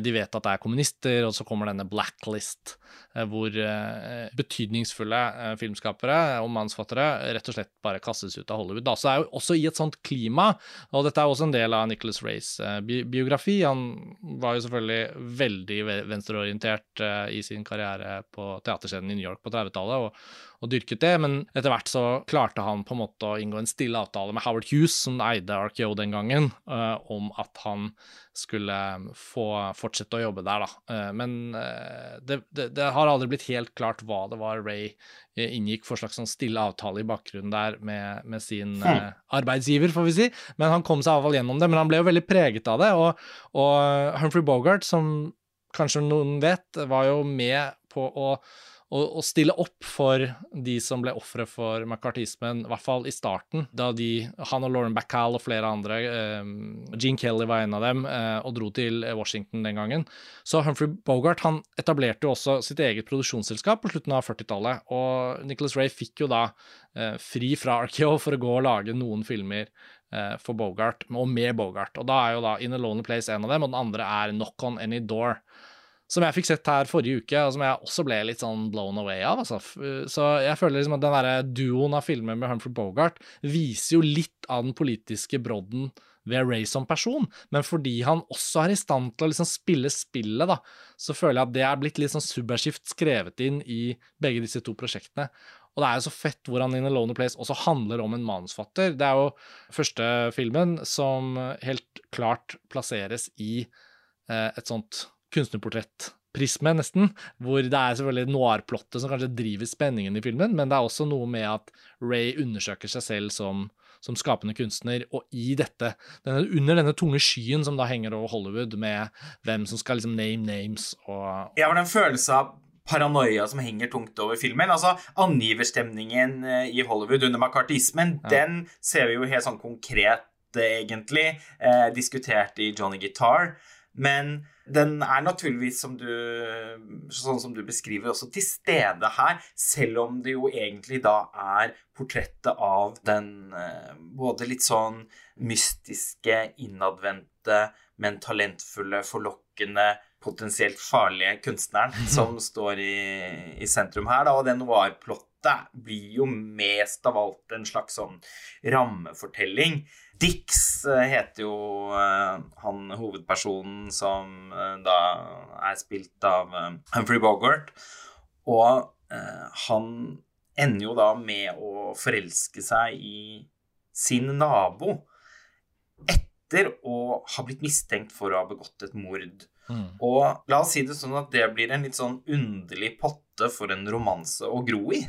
de vet at det er kommunister, og så kommer denne blacklist, eh, hvor eh, betydningsfulle filmskapere og mannsfattere rett og slett bare kastes ut av Hollywood. Så det er jo også i et sånt klima, og dette er også en del av Nicholas Rays biografi. Han var jo selvfølgelig veldig venstreorientert i sin karriere på teaterscenen i New York på 30-tallet. og og dyrket det, men etter hvert så klarte han på en måte å inngå en stille avtale med Howard Hughes, som eide RKO den gangen, om at han skulle få fortsette å jobbe der, da. Uh, men uh, det, det, det, har aldri blitt helt klart hva det var Ray inngikk for slags sånn stille avtale i bakgrunnen der med, med sin hmm. arbeidsgiver, får vi si. Men han kom seg iallfall gjennom det. Men han ble jo veldig preget av det. Og, og Humphrey Bogart, som kanskje noen vet, var jo med på å å, stille opp for de som ble ofre for McCartismen, i hvert fall i starten, da de, han og Lauren Bacall og flere andre, eh, Gene Kelly var en av dem, eh, og dro til Washington den gangen. Så Humphrey Bogart han etablerte jo også sitt eget produksjonsselskap på slutten av 40-tallet, og Nicholas Ray fikk jo da eh, fri fra Arkeo for å gå og lage noen filmer eh, for Bogart, og med Bogart. Og da er jo da In a Lonely Place en av dem, og den andre er Knock on Any Door som jeg fikk sett her forrige uke, og som jeg også ble litt sånn blown away av. Altså. Så jeg føler liksom at den derre duoen av filmer med Humphrey Bogart viser jo litt av den politiske brodden ved Ray som person, men fordi han også er i stand til å liksom spille spillet, da, så føler jeg at det er blitt litt sånn subversivt skrevet inn i begge disse to prosjektene. Og det er jo så fett hvordan In a Lonely Place også handler om en manusfatter. Det er jo første filmen som helt klart plasseres i eh, et sånt kunstnerportrettprisme, nesten. Hvor det er selvfølgelig noir-plottet som kanskje driver spenningen i filmen, men det er også noe med at Ray undersøker seg selv som, som skapende kunstner, og i dette, denne, under denne tunge skyen som da henger over Hollywood, med hvem som skal liksom name names og Ja, har den følelsen av paranoia som henger tungt over filmen. Altså, Angiverstemningen eh, i Hollywood under makartismen, ja. den ser vi jo helt sånn konkret, egentlig, eh, diskutert i Johnny Guitar. Men den er naturligvis, som du, sånn som du beskriver, også til stede her, selv om det jo egentlig da er portrettet av den eh, både litt sånn mystiske, innadvendte, men talentfulle, forlokkende, potensielt farlige kunstneren <laughs> som står i, i sentrum her. Da, og det noir-plottet blir jo mest av alt en slags sånn rammefortelling Dix eh, heter jo uh, han hovedpersonen som uh, da er spilt av Humphrey Bogart. Og han ender jo da med å forelske seg i sin nabo etter å ha blitt mistenkt for å ha begått et mord Mm. Og la oss si det sånn at det blir en litt sånn underlig potte for en romanse å gro i.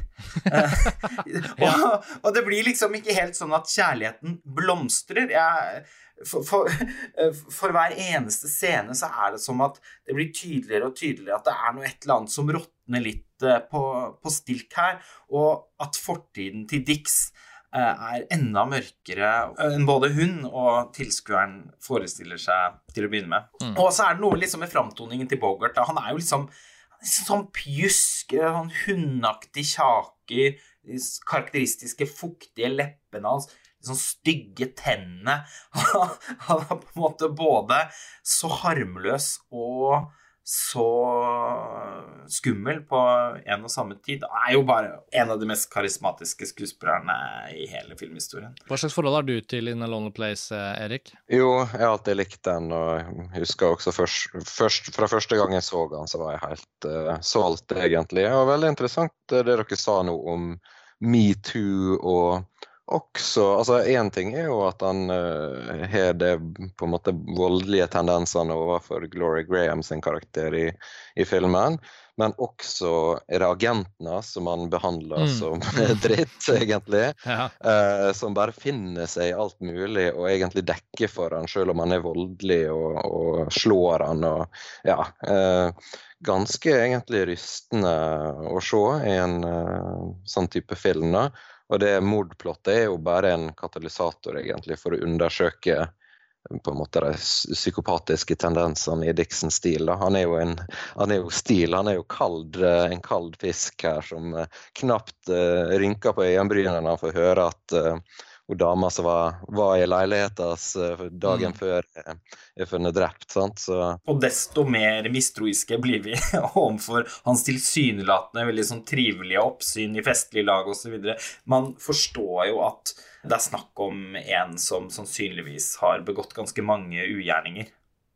<laughs> <laughs> og, og, det blir liksom ikke helt sånn at kjærligheten blomstrer. Jeg, for, for, for, hver eneste scene så er det som at det blir tydeligere og tydeligere at det er noe et eller annet som råtner litt eh, på, på stilk her, og at fortiden til Dix Eh, er enda mørkere enn både hun og tilskueren forestiller seg til å begynne med. Mm. Og så er det noe liksom med framtoningen til Bogart. Da. Han er jo liksom sånn pjusk, sånn hundeaktig kjaker, karakteristiske fuktige leppene hans sånn stygge tennene. <laughs> Han er på en måte både så harmløs og så skummel på en og samme tid. Han er jo bare en av de mest karismatiske skuespillerne i hele filmhistorien. Hva slags forhold har du til In a Lonely Place, eh, Erik? Jo, jeg har alltid likt den, og jeg husker også først, først, fra første gang jeg så den, så var jeg helt uh, solgt, egentlig. Det var veldig interessant det dere sa nå om metoo og også altså Én ting er jo at han uh, har det på en måte voldelige tendensene overfor Glory Graham sin karakter i, i filmen. Men også er det agentene som han behandler mm. som <laughs> dritt, egentlig. <laughs> Ja. Uh, som bare finner seg i alt mulig og egentlig dekker for han selv om han er voldelig og, og slår han og ja. Uh, ganske egentlig rystende å se i en sånn type film. da og det mordplottet er jo bare en katalysator egentlig for å undersøke på en måte de psykopatiske tendensene i Dixons stil. Da. Han er jo en han er jo stil, han er jo kald, eh, en kald fisk her som eh, knapt uh, rynker på øyenbrynene når han får høre at uh, hun dama som var, var i leiligheten hans dagen Mm. før eh, er funnet drept. sant? Så Og desto mer mistroiske blir vi <laughs> overfor hans tilsynelatende veldig sånn trivelige oppsyn i festlige lag osv. Man forstår jo at det er snakk om en som sannsynligvis har begått ganske mange ugjerninger.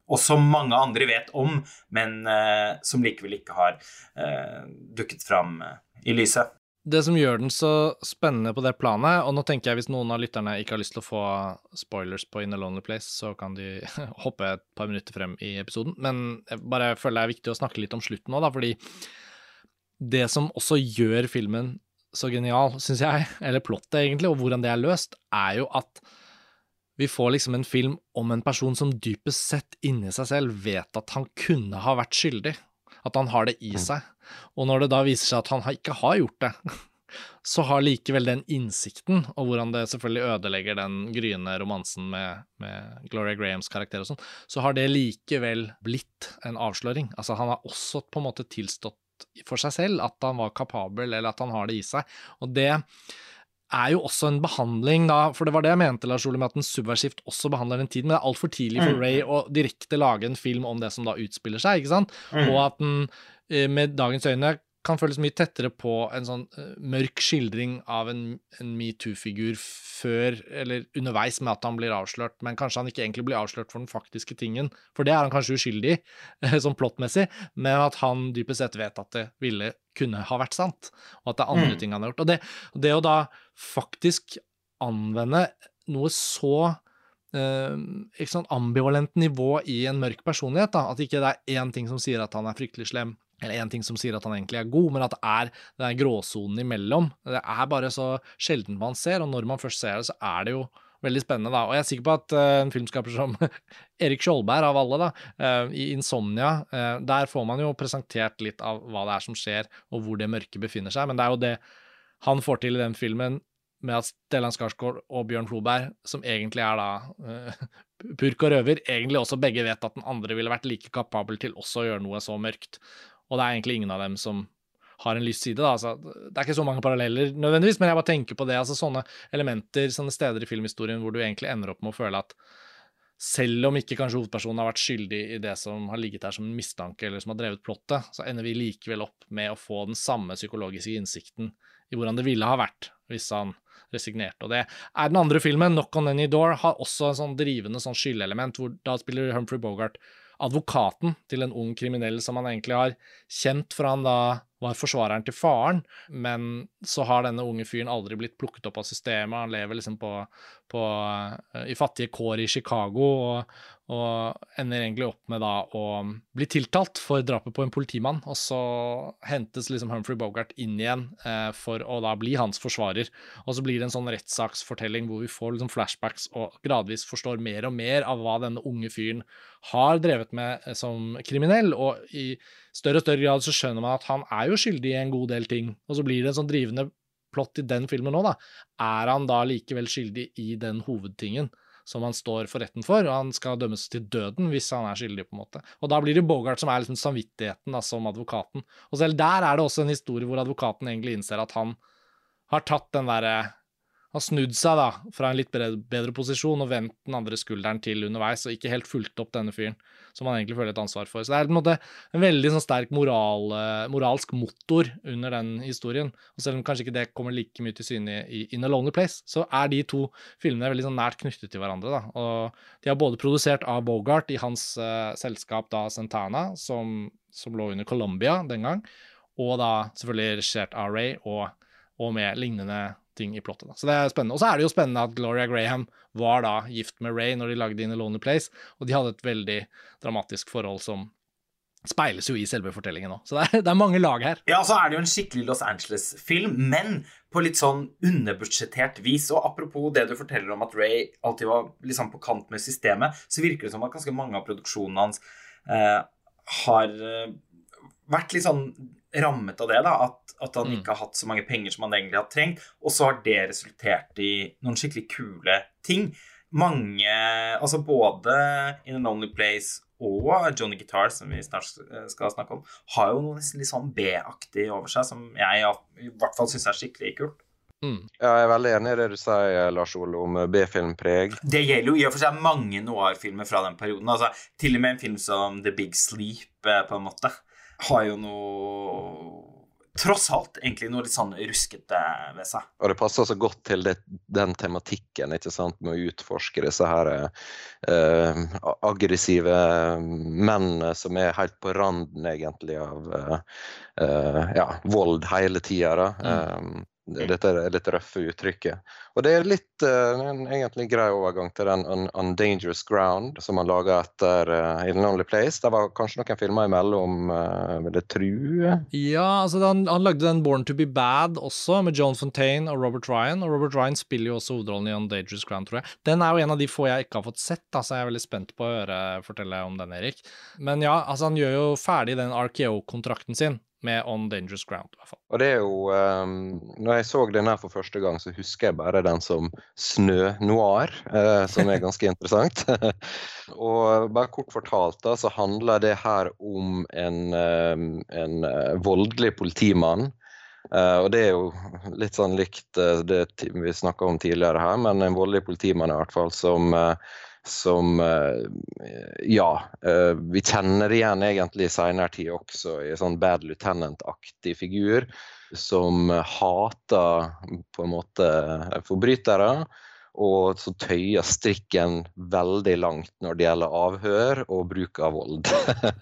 Og som mange andre vet om, men eh, som likevel ikke har eh, dukket fram eh, i lyset. Det som gjør den så spennende på det planet, og nå tenker jeg hvis noen av lytterne ikke har lyst til å få spoilers på In a Lonely Place, så kan de <laughs> hoppe et par minutter frem i episoden, men jeg bare føler det er viktig å snakke litt om slutten nå, da, fordi det som også gjør filmen så genial, syns jeg, <laughs> eller plottet egentlig, og hvordan det er løst, er jo at vi får liksom en film om en person som dypest sett inni seg selv vet at han kunne ha vært skyldig. At han har det i seg. Og når det da viser seg at han ikke har gjort det, <laughs> så har likevel den innsikten, og hvordan det selvfølgelig ødelegger den gryende romansen med, med Gloria Grahams karakter og sånn, så har det likevel blitt en avsløring. Altså, han har også på en måte tilstått for seg selv at han var kapabel, eller at han har det i seg. Og det er jo også en behandling, da, for det var det jeg mente, Lars Ole, med at den subversivt også behandler den tiden, men det er altfor tidlig for Mm. Ray å direkte lage en film om det som da utspiller seg, ikke sant? Mm. Og at den eh, med dagens øyne kan føles mye tettere på en sånn eh, mørk skildring av en, en metoo-figur før, eller underveis med at han blir avslørt, men kanskje han ikke egentlig blir avslørt for den faktiske tingen, for det er han kanskje uskyldig i, <laughs> sånn plottmessig, men at han dypest sett vet at det ville kunne ha vært sant, og at det er andre Mm. ting han har gjort. Og det, det å da faktisk anvende noe så Uh, ikke sånn ambivalent nivå i en mørk personlighet. da, At ikke det er én ting som sier at han er fryktelig slem, eller én ting som sier at han egentlig er god, men at det er den gråsonen imellom. Det er bare så sjelden man ser, og når man først ser det, så er det jo veldig spennende. da, Og jeg er sikker på at uh, en filmskaper som <laughs> Erik Skjoldberg, av alle, da, uh, i 'Insomnia', uh, der får man jo presentert litt av hva det er som skjer, og hvor det mørke befinner seg. Men det er jo det han får til i den filmen, med at Stellan Skarsgård og Bjørn Floberg, som egentlig er da uh, <laughs> purk og røver, egentlig også begge vet at den andre ville vært like kapabel til også å gjøre noe så mørkt. Og det er egentlig ingen av dem som har en lys side. Da. Altså, det er ikke så mange paralleller nødvendigvis, men jeg bare tenker på det. altså Sånne elementer, sånne steder i filmhistorien hvor du egentlig ender opp med å føle at selv om ikke kanskje hovedpersonen har vært skyldig i det som har ligget der som en mistanke, eller som har drevet plottet, så ender vi likevel opp med å få den samme psykologiske innsikten i hvordan det ville ha vært hvis han resignerte. Og det er den andre filmen, 'Knock on Any Door', har også en sånn drivende sånn skyldelement, hvor da spiller Humphrey Bogart advokaten til en ung kriminell som han egentlig har kjent fra han da var forsvareren til faren, men så har denne unge fyren aldri blitt plukket opp av systemet, han lever liksom på, på eh, i fattige kår i Chicago, og, og ender egentlig opp med da å bli tiltalt for drapet på en politimann, og så hentes liksom Humphrey Bogart inn igjen eh, for å da bli hans forsvarer, og så blir det en sånn rettssaksfortelling hvor vi får liksom flashbacks og gradvis forstår mer og mer av hva denne unge fyren har drevet med eh, som kriminell, og i større og større grad så skjønner man at han er jo skyldig i en god del ting, og så blir det en sånn drivende plott i den filmen nå, da. Er han da likevel skyldig i den hovedtingen som han står for retten for, og han skal dømmes til døden hvis han er skyldig, på en måte. Og da blir det Bogart som er liksom samvittigheten da, som advokaten. Og selv der er det også en historie hvor advokaten egentlig innser at han har tatt den derre har snudd seg da, fra en litt bedre, posisjon og vendt den andre skulderen til underveis, og ikke helt fulgt opp denne fyren, som han egentlig føler et ansvar for. Så det er en måte en veldig sånn sterk moral, eh, moralsk motor under den historien. Og selv om kanskje ikke det kommer like mye til syne i, In a Lonely Place, så er de to filmene veldig sånn nært knyttet til hverandre. da. Og de har både produsert av Bogart i hans uh, selskap da Santana, som, som lå under Columbia den gang, og da selvfølgelig regissert av Ray, og, og med lignende ting i plottet. Da. Så det er spennende. Og så er det jo spennende at Gloria Graham var da gift med Ray når de lagde In a Lonely Place, og de hadde et veldig dramatisk forhold som speiles jo i selve fortellingen òg. Så det er, det er mange lag her. Ja, så er det jo en skikkelig Los Angeles-film, men på litt sånn underbudsjettert vis. Og apropos det du forteller om at Ray alltid var liksom på kant med systemet, så virker det som at ganske mange av produksjonene hans eh, har eh, vært litt sånn rammet av det, da. At, at han Mm. ikke har hatt så mange penger som han egentlig har trengt. Og så har det resultert i noen skikkelig kule ting. Mange Altså både In a Lonely Place og Johnny Guitar, som vi snart skal snakke om, har jo noe nesten litt sånn B-aktig over seg, som jeg i hvert fall syns er skikkelig kult. Mm. Ja, jeg er veldig enig i det du sier, Lars Ole, om B-filmpreg. Det gjelder jo i og for seg mange noir-filmer fra den perioden. Altså, til og med en film som The Big Sleep, eh, på en måte, har jo noe Tross alt egentlig noe litt sånn ruskete ved seg. Og det passer så godt til det, den tematikken, ikke sant, med å utforske disse her eh, aggressive mennene som er helt på randen, egentlig, av eh, ja, vold hele tida. Mm. Dette litt røffe uttrykket. Og det er litt uh, en egentlig grei overgang til den On Dangerous Ground som han laga etter uh, In Lonely Place. Det var kanskje noen filmer imellom, uh, vil jeg tro? Ja, altså han, han, lagde den Born to be Bad også, med Joan Fontaine og Robert Ryan. Og Robert Ryan spiller jo også hovedrollen i 'On Dangerous Ground, tror jeg. Den er jo en av de få jeg ikke har fått sett, så jeg er veldig spent på å høre fortelle om den, Erik. Men ja, altså han gjør jo ferdig den RKO-kontrakten sin med On Dangerous Ground. i hvert fall. Og det er jo, um, når jeg så den her for første gang, så husker jeg bare den som Snø Noir, uh, som er ganske <laughs> interessant. <laughs> og bare kort fortalt da, så handler det her om en, um, en uh, voldelig politimann. Uh, og det er jo litt sånn likt det vi snakka om tidligere her, men en voldelig politimann i hvert fall som som eh, Ja, eh, vi kjenner igjen egentlig i seinere tid også i sånn Bad Lieutenant-aktig figur. Som hater på en måte forbrytere. Og så tøyer strikken veldig langt når det gjelder avhør og bruk av vold.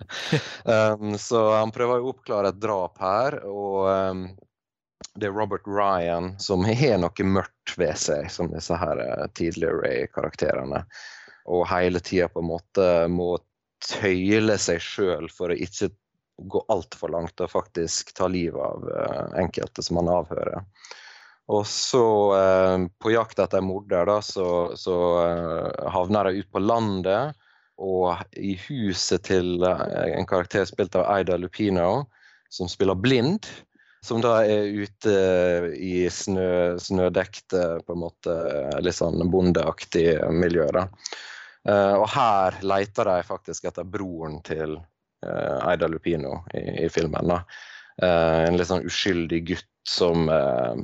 <laughs> um, så han prøver å oppklare et drap her. og um, det er Robert Ryan som har noe mørkt ved seg, som disse her eh, tidligere Ray-karakterene og hele tida på en måte må tøyle seg sjøl for å ikke gå altfor langt og faktisk ta livet av uh, enkelte som man avhører. Og så, eh, på jakt etter morder, da, så, så eh, havner de ut på landet. Og i huset til en karakter spilt av Aida Lupino, som spiller blind. Som da er ute i snø, snødekte, på en måte litt sånn bondeaktig miljø. da. Uh, og her leter de faktisk etter broren til uh, Lupino i, i filmen. Uh, en litt sånn uskyldig gutt som,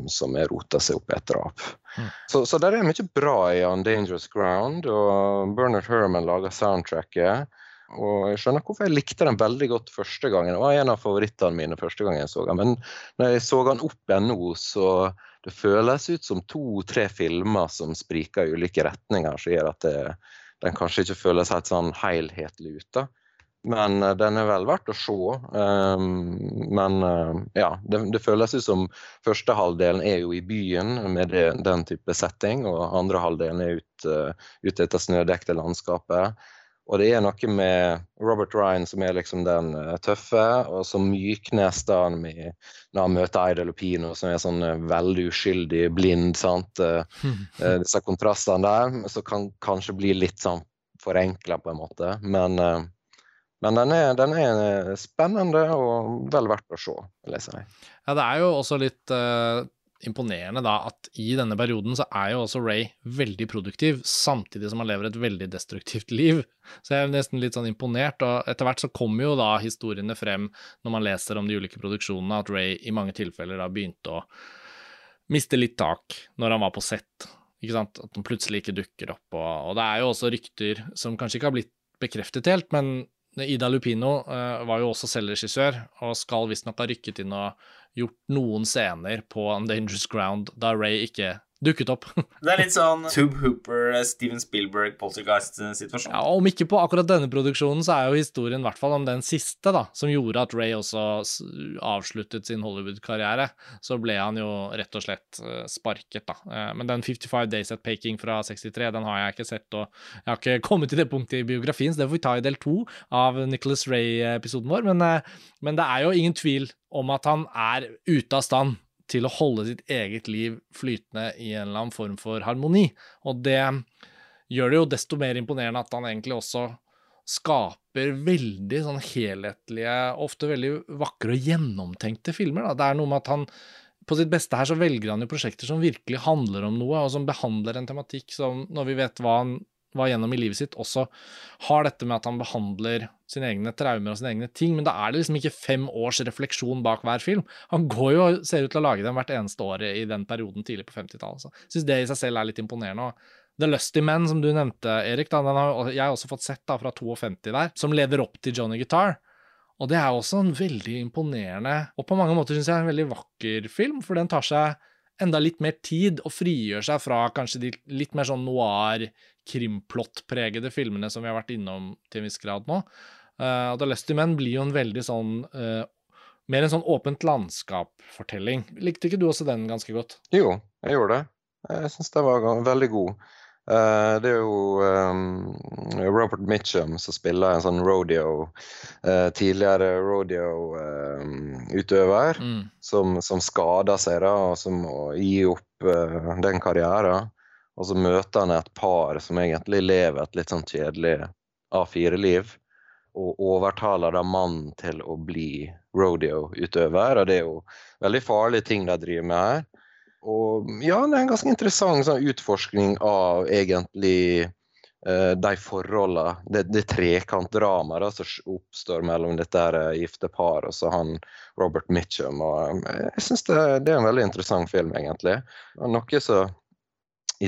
som er rota seg opp i et drap. Mm. Så, så det er mye bra i On Dangerous Ground, og Bernard Herman lager soundtracket. Og jeg skjønner hvorfor jeg likte den veldig godt første gangen. Det var en av favorittene mine første gang jeg så den. Men når jeg så den opp igjen nå, så det føles ut som to-tre filmer som spriker i ulike retninger, som gjør at det, den kanskje ikke føles helt sånn helhetlig ut. da. Men uh, den er vel verdt å se. Um, men uh, ja, det, det, føles ut som første halvdelen er jo i byen med det, den type setting, og andre halvdelen er ute uh, ut etter snødekte landskapet. Og det er noe med Robert Ryan som er liksom den uh, tøffe, og så myknes da når han møter Aida Lupino, som er sånn uh, veldig uskyldig, blind. sant? Uh, <laughs> disse kontrastene der, så kan kanskje bli litt sånn forenkla på en måte. Men, men den, er, den, er, spennende og vel verdt å se, vil jeg si. Ja, det er jo også litt imponerende da at i denne perioden så er jo også Ray veldig produktiv, samtidig som han lever et veldig destruktivt <laughs> liv. Så jeg er nesten litt sånn imponert, og etter hvert så kommer jo da historiene frem når man leser om de ulike produksjonene, at Ray i mange tilfeller da begynte å miste litt tak når han var på sett. Ikke sant? At han plutselig ikke dukker opp. Og, og det er jo også rykter som kanskje ikke har blitt bekreftet helt, men Ida Lupino uh, var jo også selv regissør, og skal visstnok ha rykket inn og gjort noen scener på Undangerous Ground da Ray ikke dukket opp. <laughs> det er litt sånn Tube Hooper, Steven Spielberg, Poltergeist-situasjon. Ja, Om ikke på akkurat denne produksjonen, så er jo historien i hvert fall om den siste, da, som gjorde at Ray også avsluttet sin Hollywood-karriere. Så ble han jo rett og slett eh, sparket, da. Eh, men den 55 Days at Paking fra 63, den har jeg ikke sett, og jeg har ikke kommet til det punktet i biografien, så det får vi ta i del to av Nicholas Ray-episoden vår. Men, eh, men det er jo ingen tvil om at han er ute av stand til å holde sitt eget liv flytende i en eller annen form for harmoni. Og det gjør det jo desto mer imponerende at han egentlig også skaper veldig sånn helhetlige, ofte veldig vakre og gjennomtenkte filmer. Da. Det er noe med at han på sitt beste her så velger han jo prosjekter som virkelig handler om noe, og som behandler en tematikk som, når vi vet hva han var gjennom i livet sitt, også har dette med at han behandler sine egne traumer og sine egne ting, men da er det liksom ikke fem års refleksjon bak hver film. Han går jo og ser ut til å lage dem hvert eneste år i den perioden tidlig på 50-tallet. Jeg syns det i seg selv er litt imponerende. The Lusty Men, som du nevnte, Erik, da, den har jeg også fått sett da, fra 52 der, som lever opp til Johnny Guitar. Og det er også en veldig imponerende, og på mange måter syns jeg en veldig vakker film, for den tar seg enda litt mer tid og frigjør seg fra kanskje de litt mer sånn noir, krimplott-pregede filmene som vi har vært innom til en viss grad nå. Uh, The Lusty Men blir jo en veldig sånn uh, Mer en sånn åpent landskap-fortelling. Likte ikke du også den ganske godt? Jo, jeg gjorde det. Jeg syns den var veldig god. Uh, det er jo um, Robert Mitchum som spiller en sånn rodeo uh, Tidligere rodeo-utøver um, mm. som, som, skader seg da, og som må gi opp den karrieren. Og så møter han et par som egentlig lever et litt sånn kjedelig A4-liv. Og overtaler da mannen til å bli rodeo-utøver. Og det er jo veldig farlige ting de driver med her. Og ja, det er en ganske interessant sånn, utforskning av egentlig uh, de forholdene, det, det trekantdramaet som oppstår mellom dette her uh, gifte paret og så han Robert Mitchum. Og, uh, jeg syns det, det, er en veldig interessant film, egentlig. Og noe så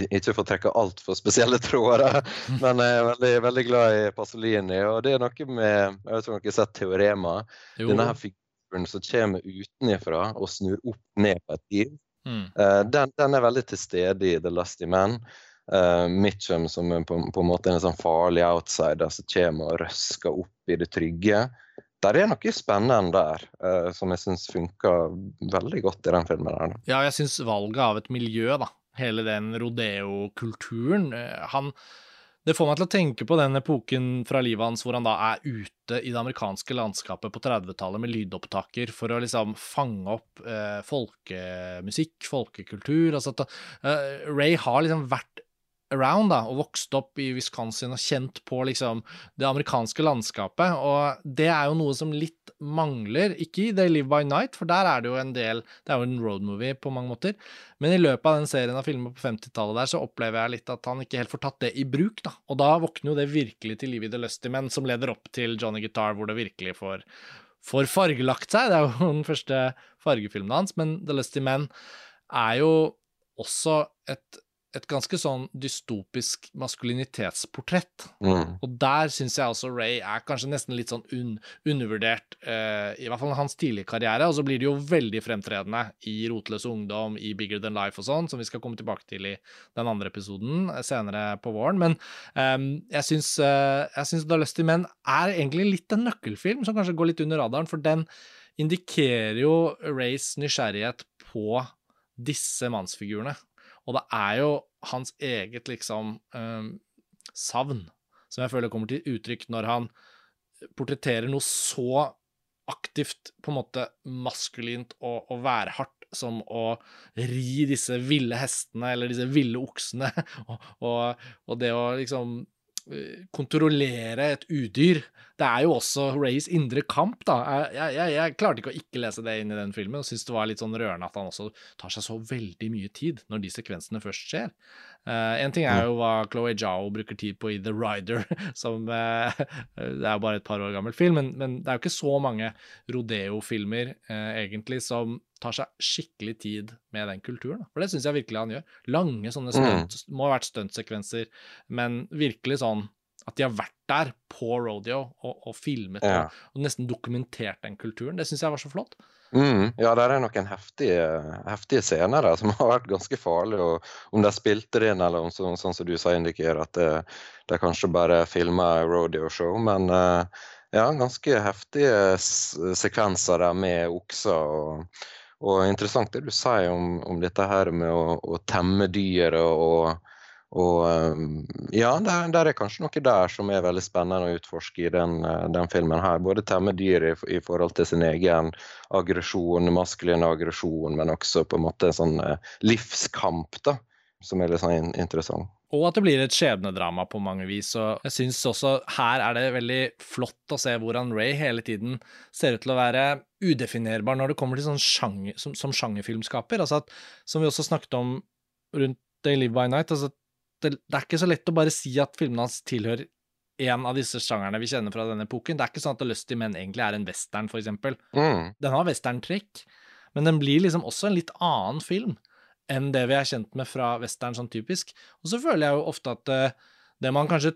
ikke for å trekke altfor spesielle tråder, men jeg er veldig, veldig, glad i Pasolini. Og det er noe med Jeg vet ikke om dere har sett Teorema. Jo. Denne her figuren som kommer utenfra og snur opp ned på et liv. Mm. Uh, den, den, er veldig til stede i The Lusty Man. Uh, Mitchum som er på, på, en måte en sånn farlig outsider som kommer og røsker opp i det trygge. Der er noe spennende der uh, som jeg syns funker veldig godt i den filmen. der. Ja, jeg syns valget av et miljø, da, hele den rodeo-kulturen han det får meg til å tenke på den epoken fra livet hans hvor han da er ute i det amerikanske landskapet på 30-tallet med lydopptaker for å liksom fange opp eh, folkemusikk, folkekultur. Altså at, eh, Ray har liksom vært around da, og vokst opp i Wisconsin og kjent på liksom det amerikanske landskapet. Og det er jo noe som litt mangler, ikke i They Live By Night, for der er det jo en del Det er jo en roadmovie på mange måter. Men i løpet av den serien av filmer på 50-tallet der, så opplever jeg litt at han ikke helt får tatt det i bruk, da. Og da våkner jo det virkelig til liv i The Lusty Men, som leder opp til Johnny Guitar, hvor det virkelig får, får fargelagt seg. Det er jo <laughs> den første fargefilmen hans, men The Lusty Men er jo også et et ganske sånn dystopisk maskulinitetsportrett. Mm. Og der syns jeg også Ray er kanskje nesten litt sånn un undervurdert, uh, i hvert fall i hans tidlige karriere. Og så blir det jo veldig fremtredende i Rotløs ungdom, i Bigger Than Life og sånn, som vi skal komme tilbake til i den andre episoden eh, senere på våren. Men um, jeg syns uh, The Lusty Men er egentlig litt en nøkkelfilm som kanskje går litt under radaren, for den indikerer jo Rays nysgjerrighet på disse mannsfigurene. Og det er jo hans eget liksom eh, savn som jeg føler kommer til uttrykk når han portretterer noe så aktivt, på en måte maskulint og, og værhardt som å ri disse ville hestene eller disse ville oksene, <laughs> og, og, og det å liksom Eh, kontrollere et udyr. Det er jo også Rays indre kamp, da. Jeg, jeg, jeg, klarte ikke å ikke lese det inn i den filmen, og syns det var litt sånn rørende at han også tar seg så veldig mye tid når de sekvensene først skjer. Uh, en ting er jo hva Chloé Zhao bruker tid på i The Rider, <laughs> som uh, <laughs> Det er bare et par år gammel film, men, men det er jo ikke så mange rodeo-filmer uh, egentlig som tar seg skikkelig tid med den kulturen. For det syns jeg virkelig han gjør. Lange sånne mm. stunt, mm. må ha vært stuntsekvenser, men virkelig sånn at de har vært der på rodeo og, og filmet ja. og, nesten dokumentert den kulturen. Det syns jeg var så flott. Mm, ja, der er noen heftige, heftige scener der som har vært ganske farlige. og Om de spilte det inn, eller om sånn, sånn som du sa indikerer, at det, det kanskje bare filma rodeo-show. Men uh, ja, ganske heftige sekvenser der med okser. og og interessant det du sier om, om dette her med å, å temme dyret og, og um, ja, det er kanskje noe der som er veldig spennende å utforske i den, uh, den filmen her. Både temme dyr i, i, forhold til sin egen aggresjon, maskulin aggresjon, men også på en måte sånn uh, livskamp, da, som er litt sånn interessant. Og at det blir et skjebnedrama på mange vis. Og jeg syns også her er det veldig flott å se hvordan Ray hele tiden ser ut til å være udefinerbar når det kommer til sånn sjanger, som, som sjangerfilmskaper. Altså at, som vi også snakket om rundt They Live By Night, altså det, det er ikke så lett å bare si at filmene hans tilhører en av disse sjangerne vi kjenner fra denne epoken. Det er ikke sånn at Lusty Men egentlig er en western, for eksempel. Mm. Den har westerntrekk, men den blir liksom også en litt annen film enn det vi er kjent med fra western sånn typisk. Og så føler jeg jo ofte at uh, det man kanskje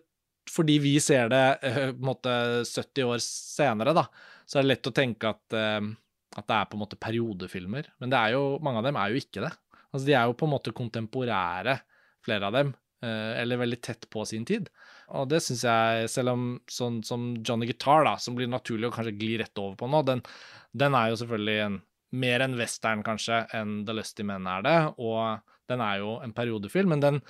fordi vi ser det uh, på en måte 70 år senere, da, så er det lett å tenke at, uh, at det er på en måte periodefilmer. Men det er jo, mange av dem er jo ikke det. Altså, de er jo på en måte kontemporære, flere av dem. Eller veldig tett på sin tid. Og det syns jeg, selv om sånn som Johnny Guitar, da, som blir naturlig å kanskje gli rett over på nå, den, den er jo selvfølgelig en, mer en western, kanskje, enn The Lusty Men er det. Og den er jo en periodefilm, men den,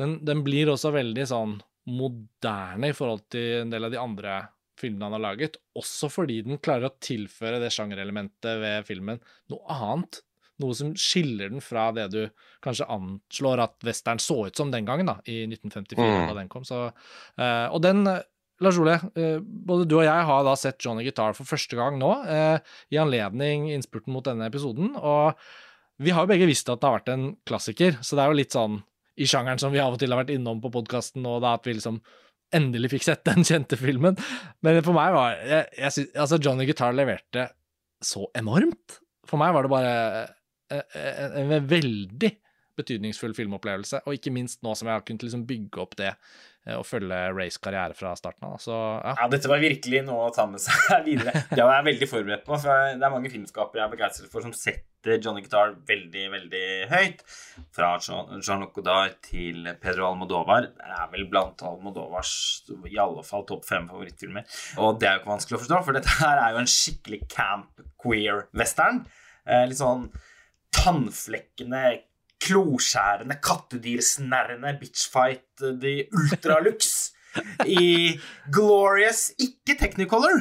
den, den blir også veldig sånn moderne i forhold til en del av de andre filmene han har laget, også fordi den klarer å tilføre det sjangerelementet ved filmen noe annet noe som skiller den fra det du kanskje anslår at western så ut som den gangen, da, i 1954, Mm. da den kom. Så, eh, og den eh, Lars Ole, eh, både du og jeg har da sett Johnny Guitar for første gang nå, eh, i anledning innspurten mot denne episoden, og vi har jo begge visst at det har vært en klassiker, så det er jo litt sånn i sjangeren som vi av og til har vært innom på podkasten nå, da at vi liksom endelig fikk sett den kjente filmen. Men for meg var jeg, jeg synes, Altså, Johnny Guitar leverte så enormt. For meg var det bare en, en veldig betydningsfull filmopplevelse, og ikke minst nå som jeg har kunnet liksom bygge opp det eh, og følge Rays karriere fra starten av. Så ja. Ja, dette var virkelig noe å ta med seg <laughs> videre. Det var jeg veldig forberedt på. For det er mange filmskapere jeg er begeistret for, som setter Johnny Guitar veldig, veldig høyt. Fra Jean- Jean-Luc Godard til Pedro Almodovar. Det er vel blant Almodovars i alle fall topp fem favorittfilmer. Og det er jo ikke vanskelig å forstå, for dette her er jo en skikkelig camp queer western. Eh, litt sånn tannflekkende kloskjærende, kattedyrsnerrende bitchfight eh, de ultralux <laughs> i glorious, ikke technicolor,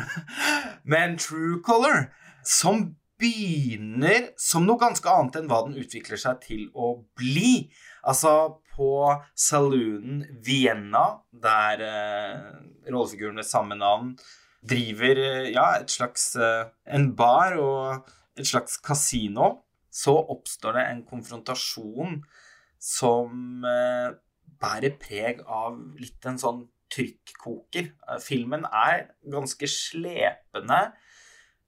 men true color, som begynner som noe ganske annet enn hva den utvikler seg til å bli. Altså på saloonen Vienna, der eh, rollefiguren med samme navn driver eh, ja, et slags eh, en bar og et slags kasino, så oppstår det en konfrontasjon som eh, bærer preg av litt en sånn trykkoker. Eh, Filmen er ganske slepende,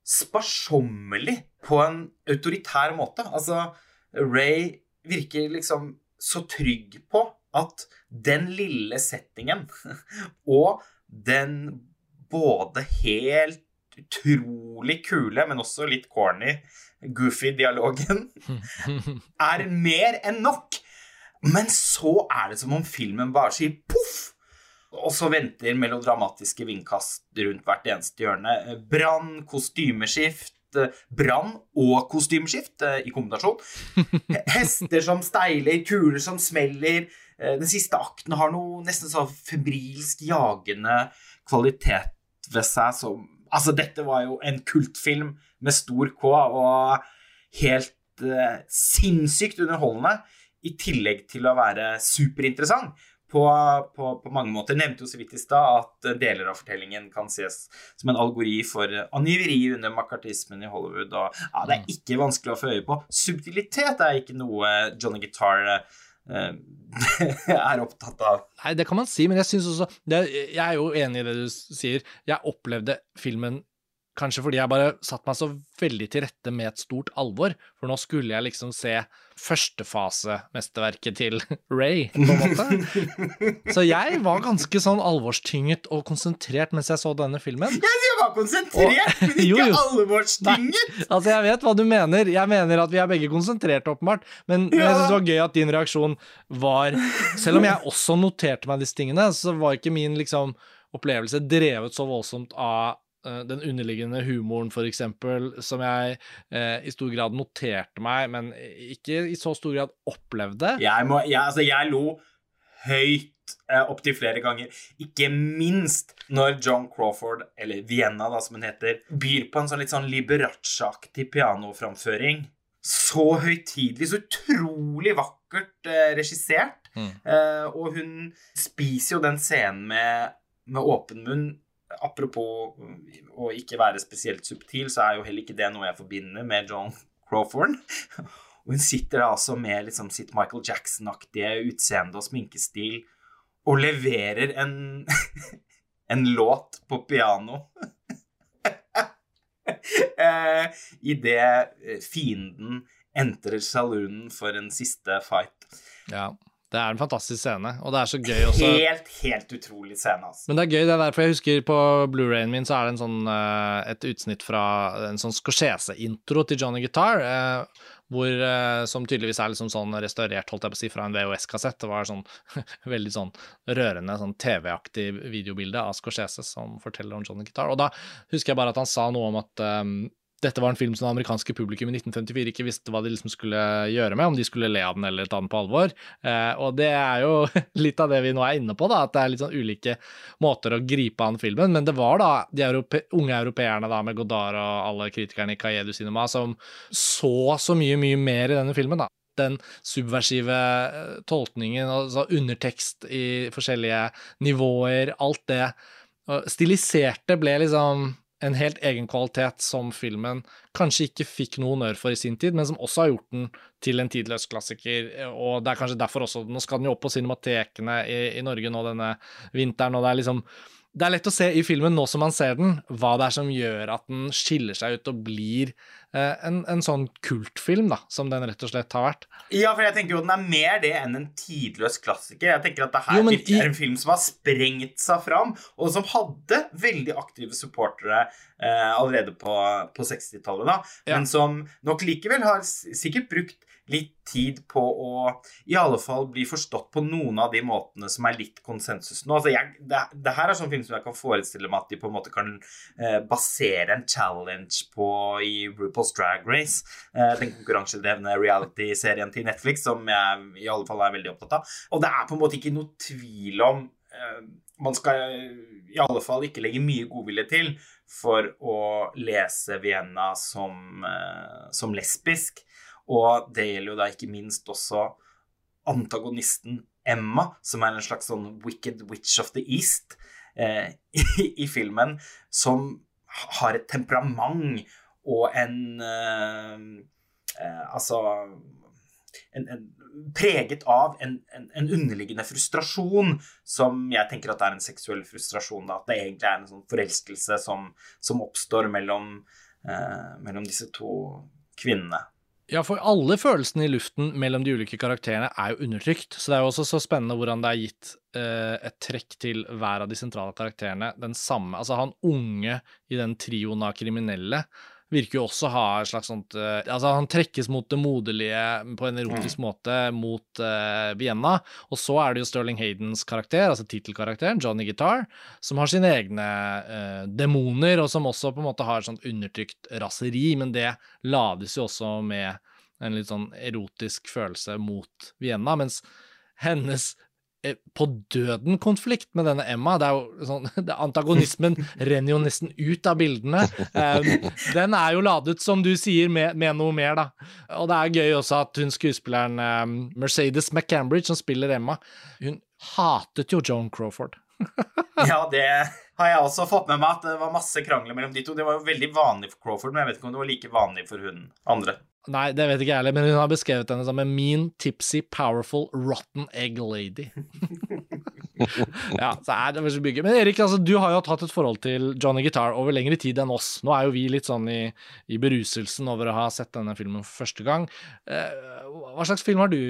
sparsommelig på en autoritær måte. Altså, Ray virker liksom så trygg på at den lille settingen <laughs> og den både helt utrolig kule, men også litt corny, goofy dialogen <laughs> er mer enn nok. Men så er det som om filmen bare sier poff! Og så venter melodramatiske vindkast rundt hvert eneste hjørne. Brann, kostymeskift, brann og kostymeskift eh, i kombinasjon. <laughs> Hester som steiler, kuler som smeller. Eh, Den siste akten har noe nesten så febrilsk jagende kvalitet ved seg som Altså, dette var jo en kultfilm med stor K og helt eh, sinnssykt underholdende, i tillegg til å være superinteressant. På, på, på mange måter. Nevnte jo så vidt i stad at eh, deler av fortellingen kan ses som en algori for angiveri under makartismen i Hollywood. Og ja, det er ikke vanskelig å få øye på. Subtilitet er ikke noe Johnny Guitar eh, <laughs> er opptatt av. Nei, det kan man si, men jeg synes også det, Jeg er jo enig i det du sier. Jeg opplevde filmen kanskje fordi jeg bare satt meg så veldig til rette med et stort alvor. For nå skulle jeg liksom se førstefasemesterverket til <laughs> Ray, på en måte. <laughs> Så jeg var ganske sånn alvorstynget og konsentrert mens jeg så denne filmen. Jeg var konsentrert, men ikke <laughs> alvorstynget! Altså, jeg vet hva du mener. Jeg mener at vi er begge konsentrerte, åpenbart. Men, men jeg syns det var gøy at din reaksjon var Selv om jeg også noterte meg disse tingene, så var ikke min liksom, opplevelse drevet så voldsomt av den underliggende humoren, for eksempel, som jeg eh, i stor grad noterte meg, men ikke i så stor grad opplevde. Jeg, må, jeg, altså, jeg lo høyt eh, opptil flere ganger. Ikke minst når John Crawford, eller Vienna da, som hun heter, byr på en sånn litt sånn Liberace-aktig pianoframføring. Så høytidelig, så utrolig vakkert eh, regissert. Mm. Eh, og hun spiser jo den scenen med, med åpen munn. Apropos mm, å ikke være spesielt subtil, så er jo heller ikke det noe jeg forbinder med John Crawford. Og <laughs> hun sitter da altså med liksom sitt Michael Jackson-aktige utseende og sminkestil og leverer en, <laughs> en låt på piano. <laughs> eh, Idet fienden entrer saloonen for en siste fight. Ja. Det er en fantastisk scene, og det er så gøy også. Helt, helt utrolig scene, altså. Men det er gøy, det der, for jeg husker på Blu-rayen min så er det en sånn, eh, et utsnitt fra en sånn Scorsese-intro til Johnny Guitar, eh, hvor, eh, som tydeligvis er liksom sånn restaurert, holdt jeg på å si, fra en VHS-kassett. Det var sånn <laughs> veldig sånn rørende, sånn TV-aktig videobilde av Scorsese som forteller om Johnny Guitar. Og da husker jeg bare at han sa noe om at dette var en film som det amerikanske publikum i 1954 ikke visste hva de liksom skulle gjøre med, om de skulle le av den eller ta den på alvor. Eh, og det er jo <laughs> litt av det vi nå er inne på, da, at det er litt sånn ulike måter å gripe an filmen. Men det var da de europe unge europeerne da, med Godard og alle kritikerne i Cayedu Cinema som så så mye, mye mer i denne filmen. da den subversive eh, tolkningen, altså undertekst i forskjellige nivåer, alt det. Stiliserte ble liksom en helt egen kvalitet som filmen kanskje ikke fikk noe honnør for i sin tid, men som også har gjort den til en tidløs klassiker. Og det er kanskje derfor også Nå skal den jo opp på cinematekene i, i Norge nå denne vinteren, og det er liksom det er lett å se i filmen nå som man ser den, hva det er som gjør at den skiller seg ut og blir en, en, sånn kultfilm, da, som den rett og slett har vært. Ja, for jeg tenker jo den er mer det enn en tidløs klassiker. Jeg tenker at det her jo, virkelig er en film som har sprengt seg fram, og som hadde veldig aktive supportere eh, allerede på, på 60-tallet, da, ja. men som nok likevel har sikkert brukt litt tid på å i alle fall bli forstått på noen av de måtene som er litt konsensus nå. Altså jeg, det, det, her er sånn film som jeg kan forestille meg at de på en måte kan eh, basere en challenge på i RuPaul's Drag Race. Eh, den konkurransedrevne reality-serien til Netflix som jeg i alle fall er veldig opptatt av. Og det er på en måte ikke noe tvil om eh, man skal i alle fall ikke legge mye godvilje til for å lese Vienna som, eh, som lesbisk. Og det gjelder jo da ikke minst også antagonisten Emma, som er en slags sånn Wicked Witch of the East eh, <laughs> i, i, filmen, som har et temperament og en eh, eh, Altså en, en, preget av en, en, underliggende frustrasjon, som jeg tenker at det er en seksuell frustrasjon. Da. At det egentlig er en sånn forelskelse som, som oppstår mellom, eh, mellom disse to kvinnene. Ja, for alle følelsene i luften mellom de ulike karakterene er jo undertrykt. Så det er jo også så spennende hvordan det er gitt eh, et trekk til hver av de sentrale karakterene. Den samme Altså, han unge i den trioen av kriminelle virker jo også å ha et slags sånt uh, Altså, han trekkes mot det moderlige på en erotisk mm. måte mot uh, Vienna. Og så er det jo Sterling Haydens karakter, altså tittelkarakteren, Johnny Guitar, som har sine egne uh, demoner, og som også på en måte har et sånt undertrykt raseri, men det lades jo også med en litt sånn erotisk følelse mot Vienna, mens hennes Eh, på døden-konflikt med denne Emma. Det er jo sånn, <laughs> det, Antagonismen renner jo nesten ut av bildene. Um, den er jo ladet, som du sier, med, med, noe mer, da. Og det er gøy også at hun skuespilleren um, Mercedes McCambridge, som spiller Emma, hun hatet jo Joan Crawford. <laughs> ja, det har jeg også fått med meg, at det var masse krangler mellom de to. Det var jo veldig vanlig for Crawford, men jeg vet ikke om det var like vanlig for hun andre. Nei, det vet ikke jeg heller, men hun har beskrevet henne som en mean, tipsy, powerful, rotten egg lady. <laughs> ja, så er det så bygge. Men Erik, altså, du har jo tatt et forhold til Johnny Guitar over lengre tid enn oss. Nå er jo vi litt sånn i, i beruselsen over å ha sett denne filmen for første gang. Eh, hva slags film har du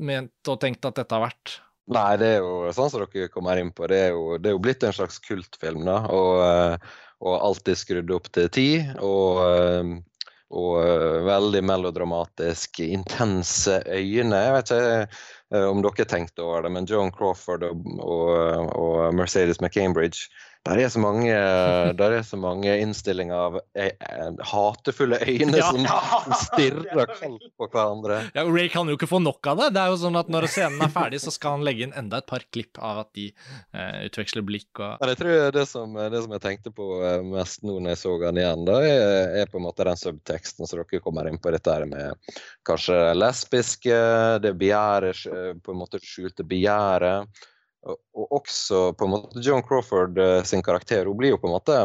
ment og tenkt at dette har vært? Nei, det er jo sånn som dere kommer inn på. Det er jo, det er jo blitt en slags kultfilm, da. Og, eh, og alltid skrudd opp til ti. Og eh, og uh, veldig melodramatisk, intense øyne. Jeg vet ikke uh, om dere tenkte over det, men Joan Crawford og, og, og Mercedes McCambridge der er så mange, der er så mange innstillinger av eh, eh hatefulle øyne ja, som, som stirrer kaldt på hverandre. Ja, Ray kan jo ikke få nok av det. Det er jo sånn at Når scenen er ferdig, så skal han legge inn enda et par klipp av at de eh, utveksler blikk. Og... Men jeg tror det som, det som, jeg tenkte på eh, mest nå når jeg så han igjen, da, er, er, på en måte den subteksten som dere kommer inn på. Dette her med kanskje lesbiske, det begjæret, på en måte skjulte begjæret og også på en måte Joan Crawford uh, sin karakter. Hun blir jo på en måte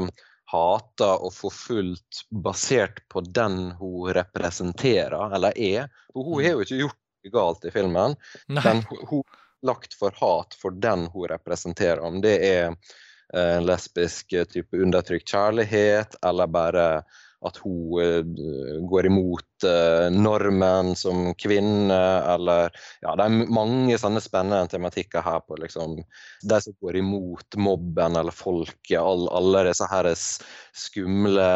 hata og forfulgt basert på den hun representerer, eller er. For hun har jo ikke gjort noe galt i filmen, Nei. men hun hun er lagt for hat for den hun representerer. Om det er eh, en lesbisk eh, type undertrykt kjærlighet, eller bare at hun eh, går imot eh, normen som kvinne, eller Ja, det er mange sånne spennende tematikker her på liksom De som går imot mobben eller folket, all, alle disse her skumle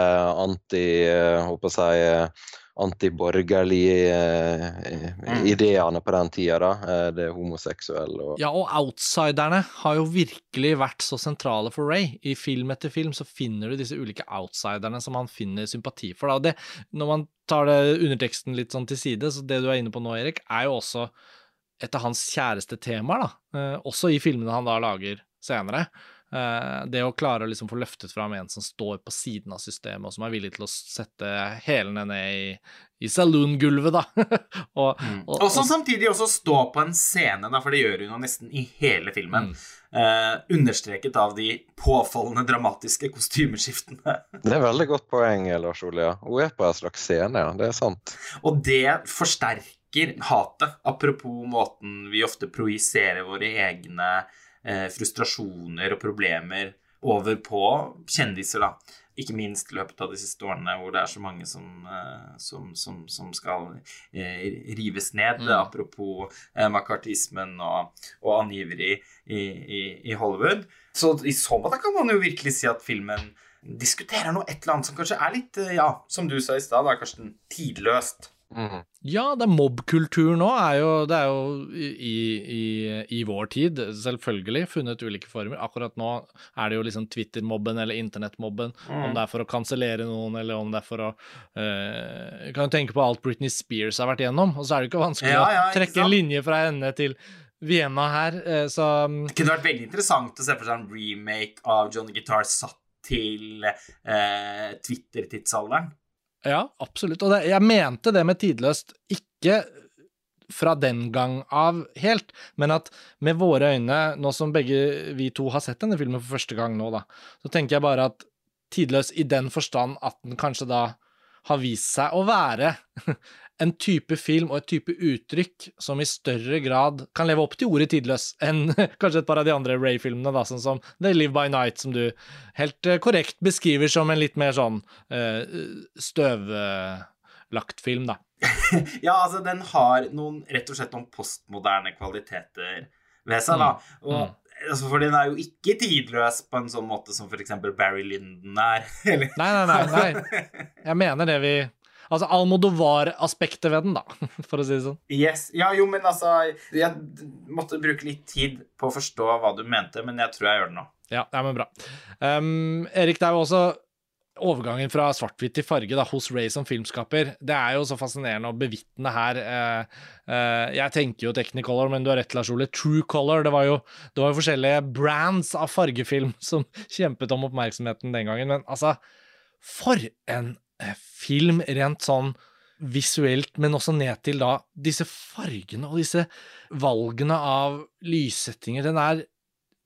anti... eh, Håper jeg å si antiborgerlige eh, Mm. ideene på den tida. da, Det Det homoseksuelle og Ja, og outsiderne har jo virkelig vært så sentrale for Ray. I film etter film så finner du disse ulike outsiderne som han finner sympati for. Da. Det, når man tar det underteksten litt sånn til side, så det du er inne på nå, Erik, er jo også et av hans kjæreste temaer, da. Eh, også i filmene han da lager senere. Eh, det å klare å liksom få løftet fram en som står på siden av systemet, og som er villig til å sette hælene ned i, i saloongulvet, da. <laughs> og, Mm. og, Og samtidig også stå på en scene, da, for det gjør hun jo nesten i hele filmen. Mm. Eh, understreket av de påfallende dramatiske kostymeskiftene. <laughs> Det er veldig godt poeng, Lars Olia. Hun er på en slags scene, ja. Det er sant. Og det forsterker hatet. Apropos måten vi ofte projiserer våre egne frustrasjoner og problemer over på kjendiser, da. Ikke minst i løpet av de siste årene hvor det er så mange som, eh, som, som, som skal eh, rives ned. Mm. Apropos eh, makartismen og, og angiveri i, i, i Hollywood. Så i så måte kan man jo virkelig si at filmen diskuterer noe et eller annet som kanskje er litt, eh, ja, som du sa i stad, Karsten, tidløst. Mhm. Ja, det er mobbkultur nå er jo, det er jo i, i, i vår tid, selvfølgelig, funnet ulike former. Akkurat nå er det jo liksom Twitter-mobben eller internettmobben, om det er for å kansellere noen, eller om det er for å eh, Kan jo tenke på alt Britney Spears har vært igjennom, og så er det ikke vanskelig Ja, ja, å trekke en linje fra henne til Vienna her, eh, så Det kunne vært veldig interessant å se for seg en remake av Johnny Guitar satt til eh, Twitter-tidsalderen. Ja, absolutt. Og det, jeg mente det med tidløst ikke fra den gang av helt, men at med våre øyne, nå som begge vi to har sett denne filmen for første gang nå, da, så tenker jeg bare at tidløs i den forstand at den kanskje da har vist seg å være en type film og et type uttrykk som i større grad kan leve opp til ordet tidløs enn <laughs> kanskje et par av de andre Ray-filmene, da, sånn som The Live By Night, som du helt eh, korrekt beskriver som en litt mer sånn eh, støvlagt film, da. <laughs> Ja, altså, den har noen rett og slett noen postmoderne kvaliteter ved seg, da. Og, altså, for den er jo ikke tidløs på en sånn måte som eksempel Barry Lyndon er. <laughs> Eller Nei, nei, nei. nei. Jeg mener det vi Altså Almodovar-aspektet ved den, da, <laughs> for å si det sånn. Yes. Ja, jo, men altså Jeg måtte bruke litt tid på å forstå hva du mente, men jeg tror jeg gjør det nå. Ja, ja men bra. Um, Erik, det er jo også overgangen fra svart-hvitt til farge da, hos Ray som filmskaper. Det er jo så fascinerende å bevitne her. Eh, eh, jeg tenker jo Technicolor, men du har rett, Lars Ole. True Color. Det var, jo, det var jo forskjellige brands av fargefilm <laughs> som kjempet om oppmerksomheten den gangen. Men altså, for en film rent sånn visuelt, men også ned til da disse fargene og disse valgene av lyssettinger. Den er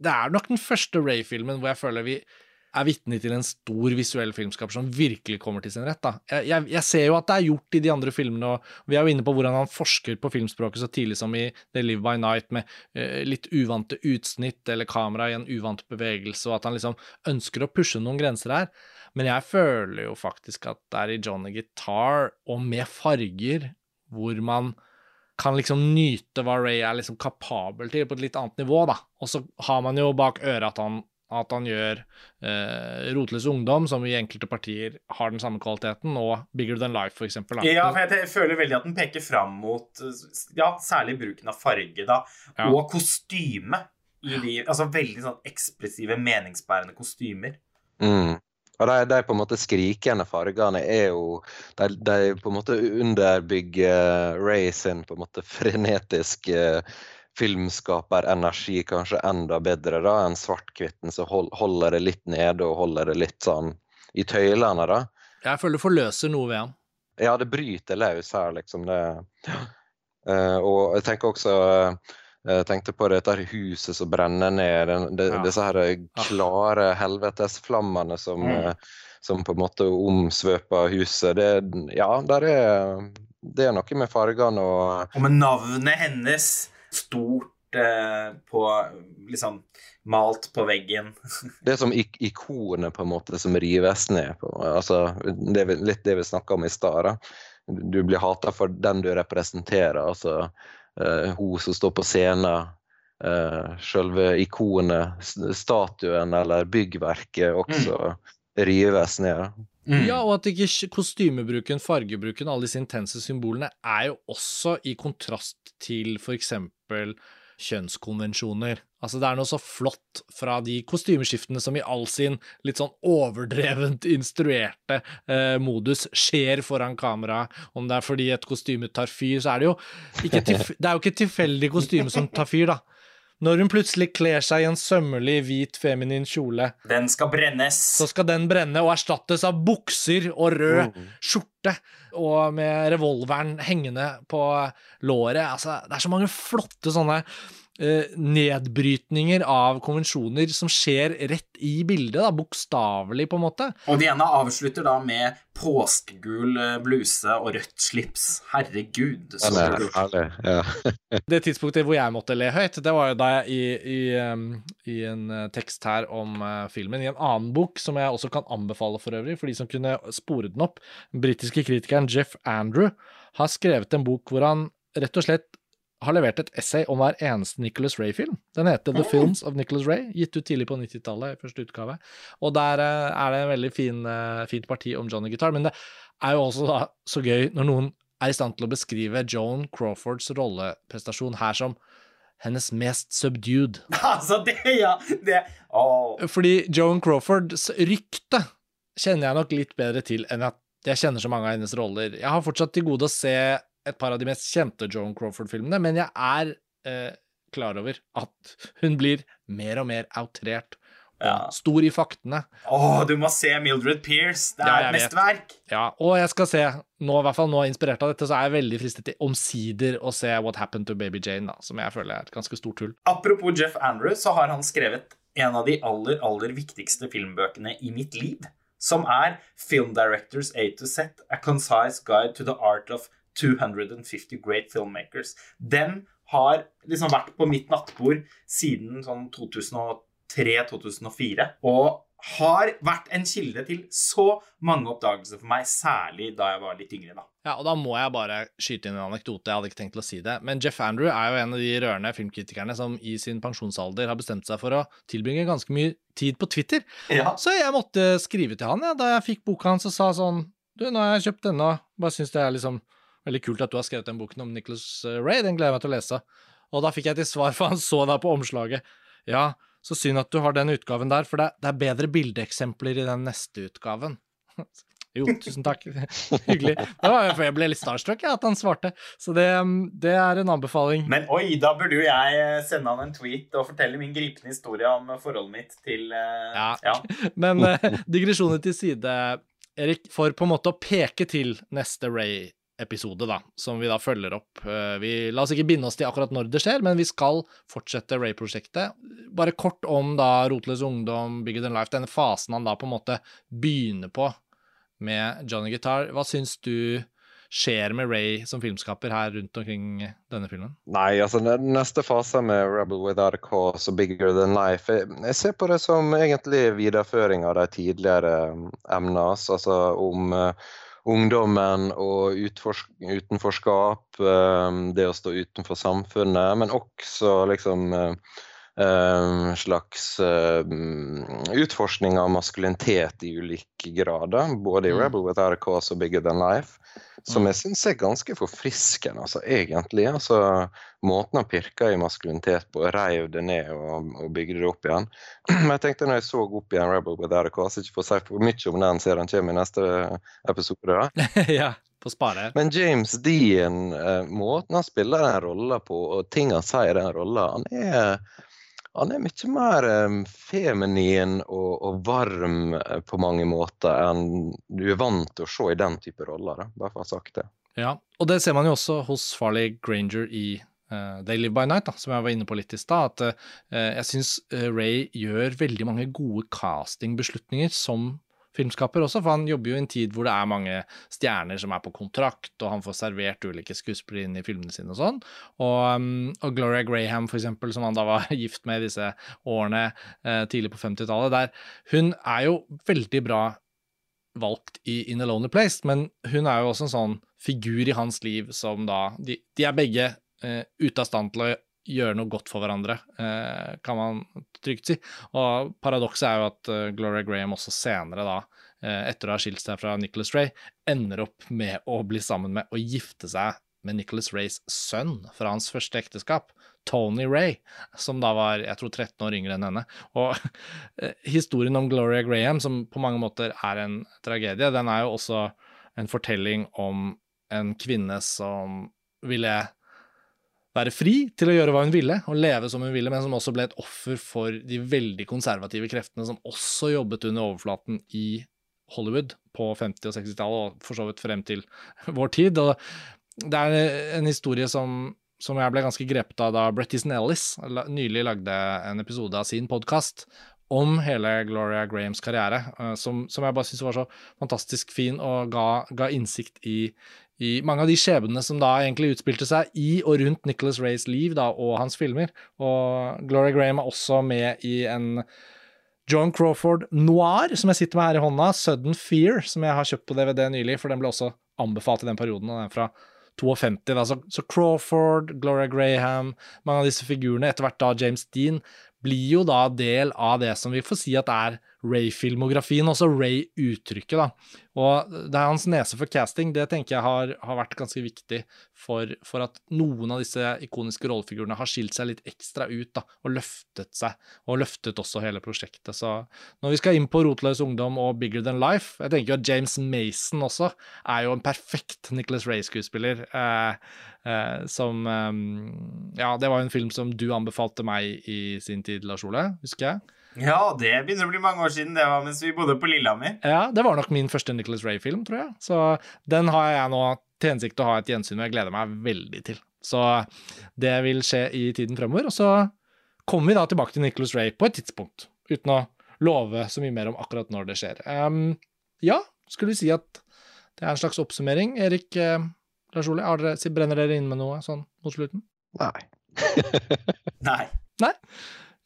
Det er nok den første Ray-filmen hvor jeg føler vi er vitne til en stor visuell filmskaper som virkelig kommer til sin rett. Da. Jeg, jeg, jeg ser jo at det er gjort i de andre filmene, og vi er jo inne på hvordan han forsker på filmspråket så tidlig som i The Live By Night, med eh, litt uvante utsnitt eller kamera i en uvant bevegelse, og at han liksom ønsker å pushe noen grenser her. Men jeg føler jo faktisk at det er i Johnny Guitar, og med farger, hvor man kan liksom nyte hva Ray er liksom kapabel til på et litt annet nivå, da. Og så har man jo bak øret at han at han gjør eh, Rotløs ungdom, som i enkelte partier har den samme kvaliteten, og Bigger Than Life, eksempel. Ja, for jeg føler veldig at den peker fram mot ja, særlig bruken av farge, da, Ja. og kostyme. I de, altså veldig sånn ekspressive, meningsbærende kostymer. Mm. Og de, de på en måte skrikende fargene er jo De, de på en måte underbygger Ray sin på en måte frenetiske filmskaperenergi kanskje enda bedre da enn svart-hvitten, som hold, holder det litt nede og holder det litt sånn i tøylene. da. Jeg føler det forløser noe ved han. Ja, det bryter løs her, liksom. Det. Uh, og jeg tenker også uh, Jeg tenkte på dette huset som brenner ned, de, ja. disse her klare helvetesflammene som, mm. som på en måte omsvøper huset. Det, ja, der er, det er noe med fargene og Og med navnet hennes stort eh, på liksom malt på veggen. <laughs> det er som ik ikonet på en måte som rives ned. På, altså, det er litt det vi snakka om i stad. Du blir hata for den du representerer. altså eh, hun som står på scenen, uh, selve ikonet, statuen eller byggverket også mm. rives ned. Mm. Ja, og at ikke kostymebruken, fargebruken, alle disse intense symbolene er jo også i kontrast til for eksempel kjønnskonvensjoner. Altså, det er noe så flott fra de kostymeskiftene som i all sin litt sånn overdrevent instruerte eh, modus skjer foran kamera. Om det er fordi et kostyme tar fyr, så er det jo ikke, <laughs> det er jo ikke tilfeldig kostyme som tar fyr, da. Når hun plutselig kler seg i en sømmelig, hvit, feminin kjole Den skal brennes. Så skal den brenne og erstattes av bukser og rød mm. skjorte. Og med revolveren hengende på låret. Altså, det er så mange flotte sånne nedbrytninger av konvensjoner som skjer rett i bildet, da, bokstavelig, på en måte. Og de avslutter da med påskegul eh, bluse og rødt slips. Herregud. Så det, herlig, ja. <laughs> det tidspunktet hvor jeg måtte le høyt, det var jo da jeg i, i, i en eh, tekst her om filmen, i en annen bok som jeg også kan anbefale for øvrig, for de som kunne spore den opp. Den britiske kritikeren Jeff Andrew har skrevet en bok hvor han rett og slett har levert et essay om hver eneste Nicholas Ray-film. Den heter The Films of Nicholas Ray, gitt ut tidlig på 90-tallet, i første utgave. Og der eh, er det en veldig fin, eh, fint parti om Johnny Guitar. Men det er jo også da så gøy når noen er i stand til å beskrive Joan Crawfords rolleprestasjon her som hennes mest subdued. <laughs> Altså, det, ja. Det oh. Fordi Joan Crawfords rykte kjenner jeg nok litt bedre til enn at jeg kjenner så mange av hennes roller. Jeg har fortsatt til gode å se et par av de mest kjente Joan Crawford-filmene, men jeg er eh, klar over at hun blir mer og mer outrert. Ja. Stor i faktene. Å, du må se Mildred Pierce! Det er ja, et mesterverk! Ja, og jeg skal se, nå, i hvert fall nå inspirert av dette, så er jeg veldig fristet til omsider å se What Happened to Baby Jane, da, som jeg føler er et ganske stort hull. Apropos Jeff Andrew, så har han skrevet en av de aller, aller viktigste filmbøkene i mitt liv, som er Film Directors A to Z, A Concise Guide to the Art of 250 Great Filmmakers. Den har liksom vært på mitt nattbord siden sånn 2003-2004. Og har vært en kilde til så mange oppdagelser for meg, særlig da jeg var litt yngre. da. Ja, og Da må jeg bare skyte inn en anekdote, jeg hadde ikke tenkt å si det. Men Jeff Andrew er jo en av de rørende filmkritikerne som i sin pensjonsalder har bestemt seg for å tilbringe ganske mye tid på Twitter. Ja. Så jeg måtte skrive til han ja, da jeg fikk boka hans og sa sånn Du, nå har jeg kjøpt denne, bare syns det er liksom Veldig kult at du har skrevet den boken om Nicholas eh, Ray, den gleder jeg meg til å lese. Og da fikk jeg til svar, <laughs> for han så deg på omslaget. Ja, så synd at du har den utgaven der, for det, er bedre bildeeksempler i den neste utgaven. <laughs> Jo, tusen takk. <laughs> Hyggelig. Det var før jeg ble litt starstruck, ja, at han svarte. Så det, det, er en anbefaling. Men oi, da burde jo jeg eh, sende han en tweet og fortelle min gripende historie om forholdet mitt til uh, Ja. ja. Men digresjoner til side, Erik, for på en måte å peke til neste Ray episode, da, som vi da følger opp. Eh, vi, la oss ikke binde oss til akkurat når det skjer, men vi skal fortsette Ray-prosjektet. Bare kort om da Rotløs ungdom, Bigger Than Life, denne fasen han da på en måte begynner på med Johnny Guitar. Hva syns du skjer med Ray som filmskaper her rundt omkring denne filmen? Nei, altså neste fase med Rebel Without a Cause og Bigger Than Life Jeg, jeg ser på det som egentlig videreføring av de tidligere emnene, altså om uh, ungdommen og utenforskap, eh, det å stå utenfor samfunnet, men også liksom eh, slags utforskning av maskulinitet i ulike grader. Både i mm. Rebel a Cause og Bigger Than Life. Som jeg syns er ganske forfriskende, altså, egentlig. Altså, måten han pirka i maskulinitet på, reiv det ned og, og bygde det opp igjen. <clears throat> Men jeg tenkte når jeg så opp igjen Rebel Without a Cause, ikke å si for mye om den serien kommer i neste episode, da. <laughs> ja. Men James Dean, eh, måten han spiller den rolla på, og ting han sier i den rolla, han er han er mye mer um, feminin og, og, varm eh, på mange måter enn du er vant til å se i den type roller. Bare for å ha sagt det. Ja, og det ser man jo også hos Farley Granger i uh, They Live By Night, da, som jeg var inne på litt i stad, at uh, jeg syns Ray gjør veldig mange gode castingbeslutninger som filmskaper også, for han jobber jo i en tid hvor det er mange stjerner som er på kontrakt, og han får servert ulike skuespillere inn i filmene sine og sånn. Og, um, og, Gloria Graham, for eksempel, som han da var <laughs> gift med i disse årene eh, tidlig på 50-tallet, der hun er jo veldig bra valgt i In a Lonely Place, men hun er jo også en sånn figur i hans liv som da De, de er begge eh, ute av stand til å gjøre noe godt for hverandre, eh, kan man trygt si. Og paradokset er jo at uh, Gloria Graham også senere, da, eh, etter å ha skilt seg fra Nicholas Ray, ender opp med å bli sammen med og gifte seg med Nicholas Rays sønn fra hans første ekteskap, Tony Ray, som da var jeg tror 13 år yngre enn henne. Og eh, historien om Gloria Graham, som på mange måter er en tragedie, den er jo også en fortelling om en kvinne som ville være fri til å gjøre hva hun ville, og leve som hun ville, men som også ble et offer for de veldig konservative kreftene som også jobbet under overflaten i Hollywood på 50- og 60-tallet, og for så vidt frem til <laughs> vår tid. Og det er en historie som, som jeg ble ganske grepet av da Brett Easton Ellis nylig lagde en episode av sin podkast om hele Gloria Grahams karriere, eh, som, som jeg bare syns var så fantastisk fin og ga, ga innsikt i, i mange av de skjebnene som da egentlig utspilte seg i og rundt Nicholas Rays liv da, og hans filmer. Og Gloria Graham er også med i en John Crawford noir, som jeg sitter med her i hånda, Sudden Fear, som jeg har kjøpt på DVD nylig, for den ble også anbefalt i den perioden, og den er fra 52. Da. Så, så Crawford, Gloria Graham, mange av disse figurene, etter hvert da James Dean, blir jo da del av det som vi får si at er Ray-filmografien, også Ray-uttrykket, da. Og det er hans nese for casting, det tenker jeg har, har vært ganske viktig for, for, at noen av disse ikoniske rollefigurene har skilt seg litt ekstra ut, da, og løftet seg, og løftet også hele prosjektet. Så når vi skal inn på Rotløs ungdom og Bigger Than Life, jeg tenker jo at James Mason også er jo en perfekt Nicholas Ray-skuespiller. Eh, eh, som eh, Ja, det var jo en film som du anbefalte meg i sin tid, Lars Ole, husker jeg. Ja, det begynner å bli mange år siden. Det var mens vi bodde på Lillehammer. Ja, det var nok min første Nicholas Ray-film, tror jeg. Så den har jeg nå til hensikt å ha et gjensyn med. Jeg gleder meg veldig til. Så det vil skje i tiden fremover. Og så kommer vi da tilbake til Nicholas Ray på et tidspunkt, uten å love så mye mer om akkurat når det skjer. Um, ja, skulle vi si at det er en slags oppsummering. Erik, eh, Lars Ole, dere, brenner dere inn med noe sånn mot slutten? Nei. <laughs> Nei. Nei.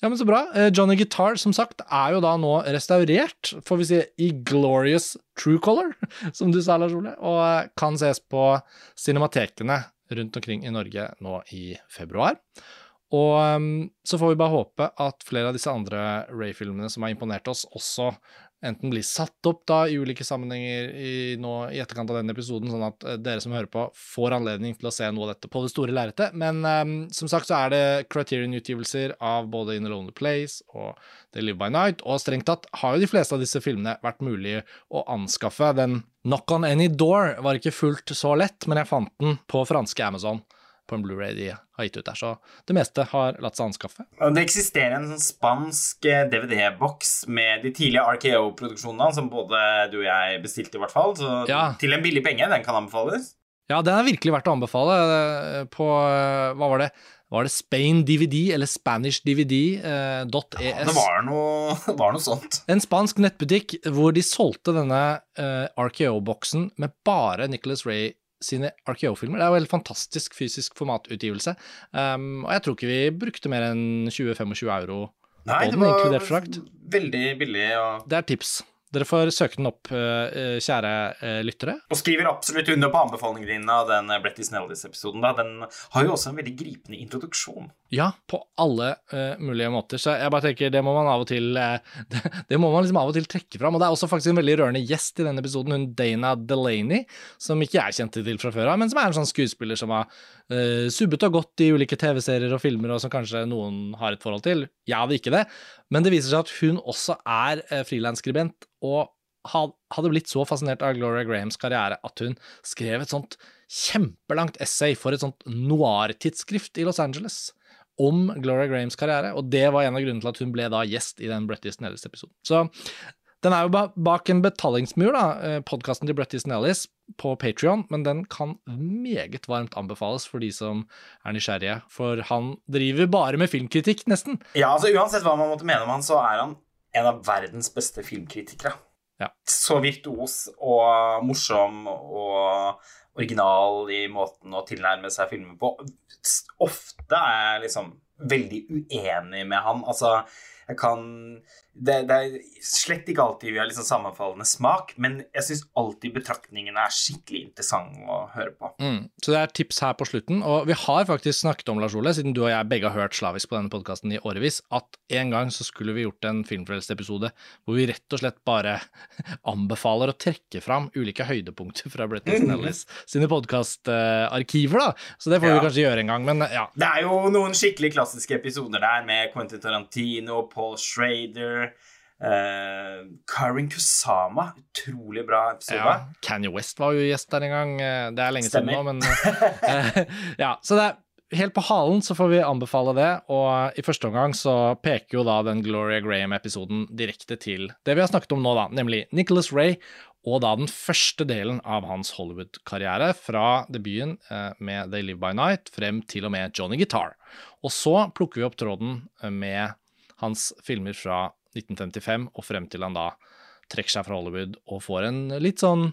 Ja, men så bra. Eh, Johnny Guitar, som sagt, er jo da nå restaurert, får vi si, i glorious true color, <laughs> som du sa, Lars Ole, og eh, kan ses på cinematekene rundt omkring i Norge nå i februar. Og um, så får vi bare håpe at flere av disse andre Ray-filmene som har imponert oss, også enten blir satt opp da i ulike sammenhenger i, nå, i etterkant av denne episoden, sånn at uh, dere som hører på, får anledning til å se noe av dette på det store lerretet. Men um, som sagt så er det Criterion-utgivelser av både In a Lonely Place og The Live By Night, og strengt tatt har jo de fleste av disse filmene vært mulig å anskaffe. Den Knock On Any Door var ikke fullt så lett, men jeg fant den på franske Amazon på en Blu-ray de har gitt ut der. Så det meste har latt seg anskaffe. Det eksisterer en sånn spansk eh, DVD-boks med de tidlige RKO-produksjonene, som både du og jeg bestilte, i hvert fall. Så ja. til en billig penge. Den kan anbefales. Ja, den er virkelig verdt å anbefale. Eh, på eh, Hva var det? Var det Spain DVD eller Spanish DVD? Eh, ja, det var noe, <laughs> var noe, sånt. En spansk nettbutikk hvor de solgte denne eh, RKO-boksen med bare Nicholas Ray sine RKO-filmer. Det er jo en fantastisk fysisk formatutgivelse. Um, og jeg tror ikke vi brukte mer enn 20-25 euro Nei, på den, inkludert frakt. Veldig billig. Ja. Det er tips. Dere får søke den opp, eh, eh, kjære eh, lyttere. Og skriver absolutt under på anbefalingene dine av den Bretty Snellis-episoden. Den har jo også en veldig gripende introduksjon. Ja, på alle uh, mulige måter. Så jeg bare tenker, det må man av og til uh, <laughs> det, det, må man liksom av og til trekke fram. Og det er også faktisk en veldig rørende gjest i denne episoden, hun Dana Delaney, som ikke jeg kjente til fra før av, men som er en sånn skuespiller som har uh, subbet og gått i ulike TV-serier og filmer, og som kanskje noen har et forhold til. Jeg hadde ikke det, men det viser seg at hun også er uh, frilansskribent og hadde blitt så fascinert av Gloria Grahams karriere at hun skrev et sånt kjempelangt essay for et sånt noir-tidsskrift i Los Angeles om Gloria Grahams karriere, og det var en av grunnene til at hun ble da gjest i den Bretty Ellis-episoden. Så Den er jo bak en betalingsmur, da, eh, podkasten til Brett Easton Ellis på Patrion, men den kan meget varmt anbefales for de som er nysgjerrige. For han driver bare med filmkritikk, nesten. Ja, altså Uansett hva man måtte mene om han, så er han en av verdens beste filmkritikere. Ja. Så virtuos og morsom og original i måten å tilnærme seg filmer på. Ofte er jeg liksom veldig uenig med han. Altså, jeg kan det, det, er slett ikke alltid vi har liksom sammenfallende smak, men jeg syns alltid betraktningene er skikkelig interessante å høre på. Mm. Så det er tips her på slutten. Og vi har faktisk snakket om, Lars Ole, siden du og jeg begge har hørt slavisk på denne podkasten i årevis, at en gang så skulle vi gjort en Filmfrelst-episode hvor vi rett og slett bare <laughs> anbefaler å trekke fram ulike høydepunkter fra Bretton Snellis sine podkastarkiver, da. Så det får ja. vi kanskje gjøre en gang, men ja. Det er jo noen skikkelig klassiske episoder der med Quentin Tarantino, Paul Schrader Uh, Karin Kusama, utrolig bra episode. Ja, Kanye West var jo gjest der en gang. Eh, det er lenge Stemmer. siden nå, men uh, <laughs> Ja, så det er helt på halen så får vi anbefale det, og i første omgang så peker jo da den Gloria Graham-episoden direkte til det vi har snakket om nå, da, nemlig Nicholas Ray, og da den første delen av hans Hollywood-karriere, fra debuten med They Live By Night frem til og med Johnny Guitar. Og så plukker vi opp tråden med hans filmer fra 1955 og frem til han da trekker seg fra Hollywood og får en litt sånn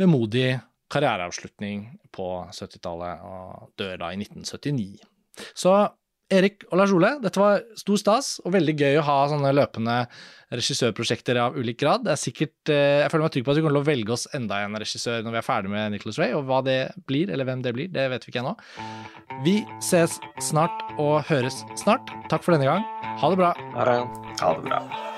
vemodig karriereavslutning på 70-tallet og dør da i 1979. Så Erik og Lars Ole, dette var stor stas og veldig gøy å ha sånne løpende regissørprosjekter av ulik grad. Det er sikkert, eh, Jeg føler meg trygg på at vi kommer til å velge oss enda en regissør når vi er ferdig med Nicholas Ray, og hva det blir, eller hvem det blir, det vet vi ikke ennå. Vi ses snart og høres snart. Takk for denne gang. Ha det bra. Ha det. Ha det bra.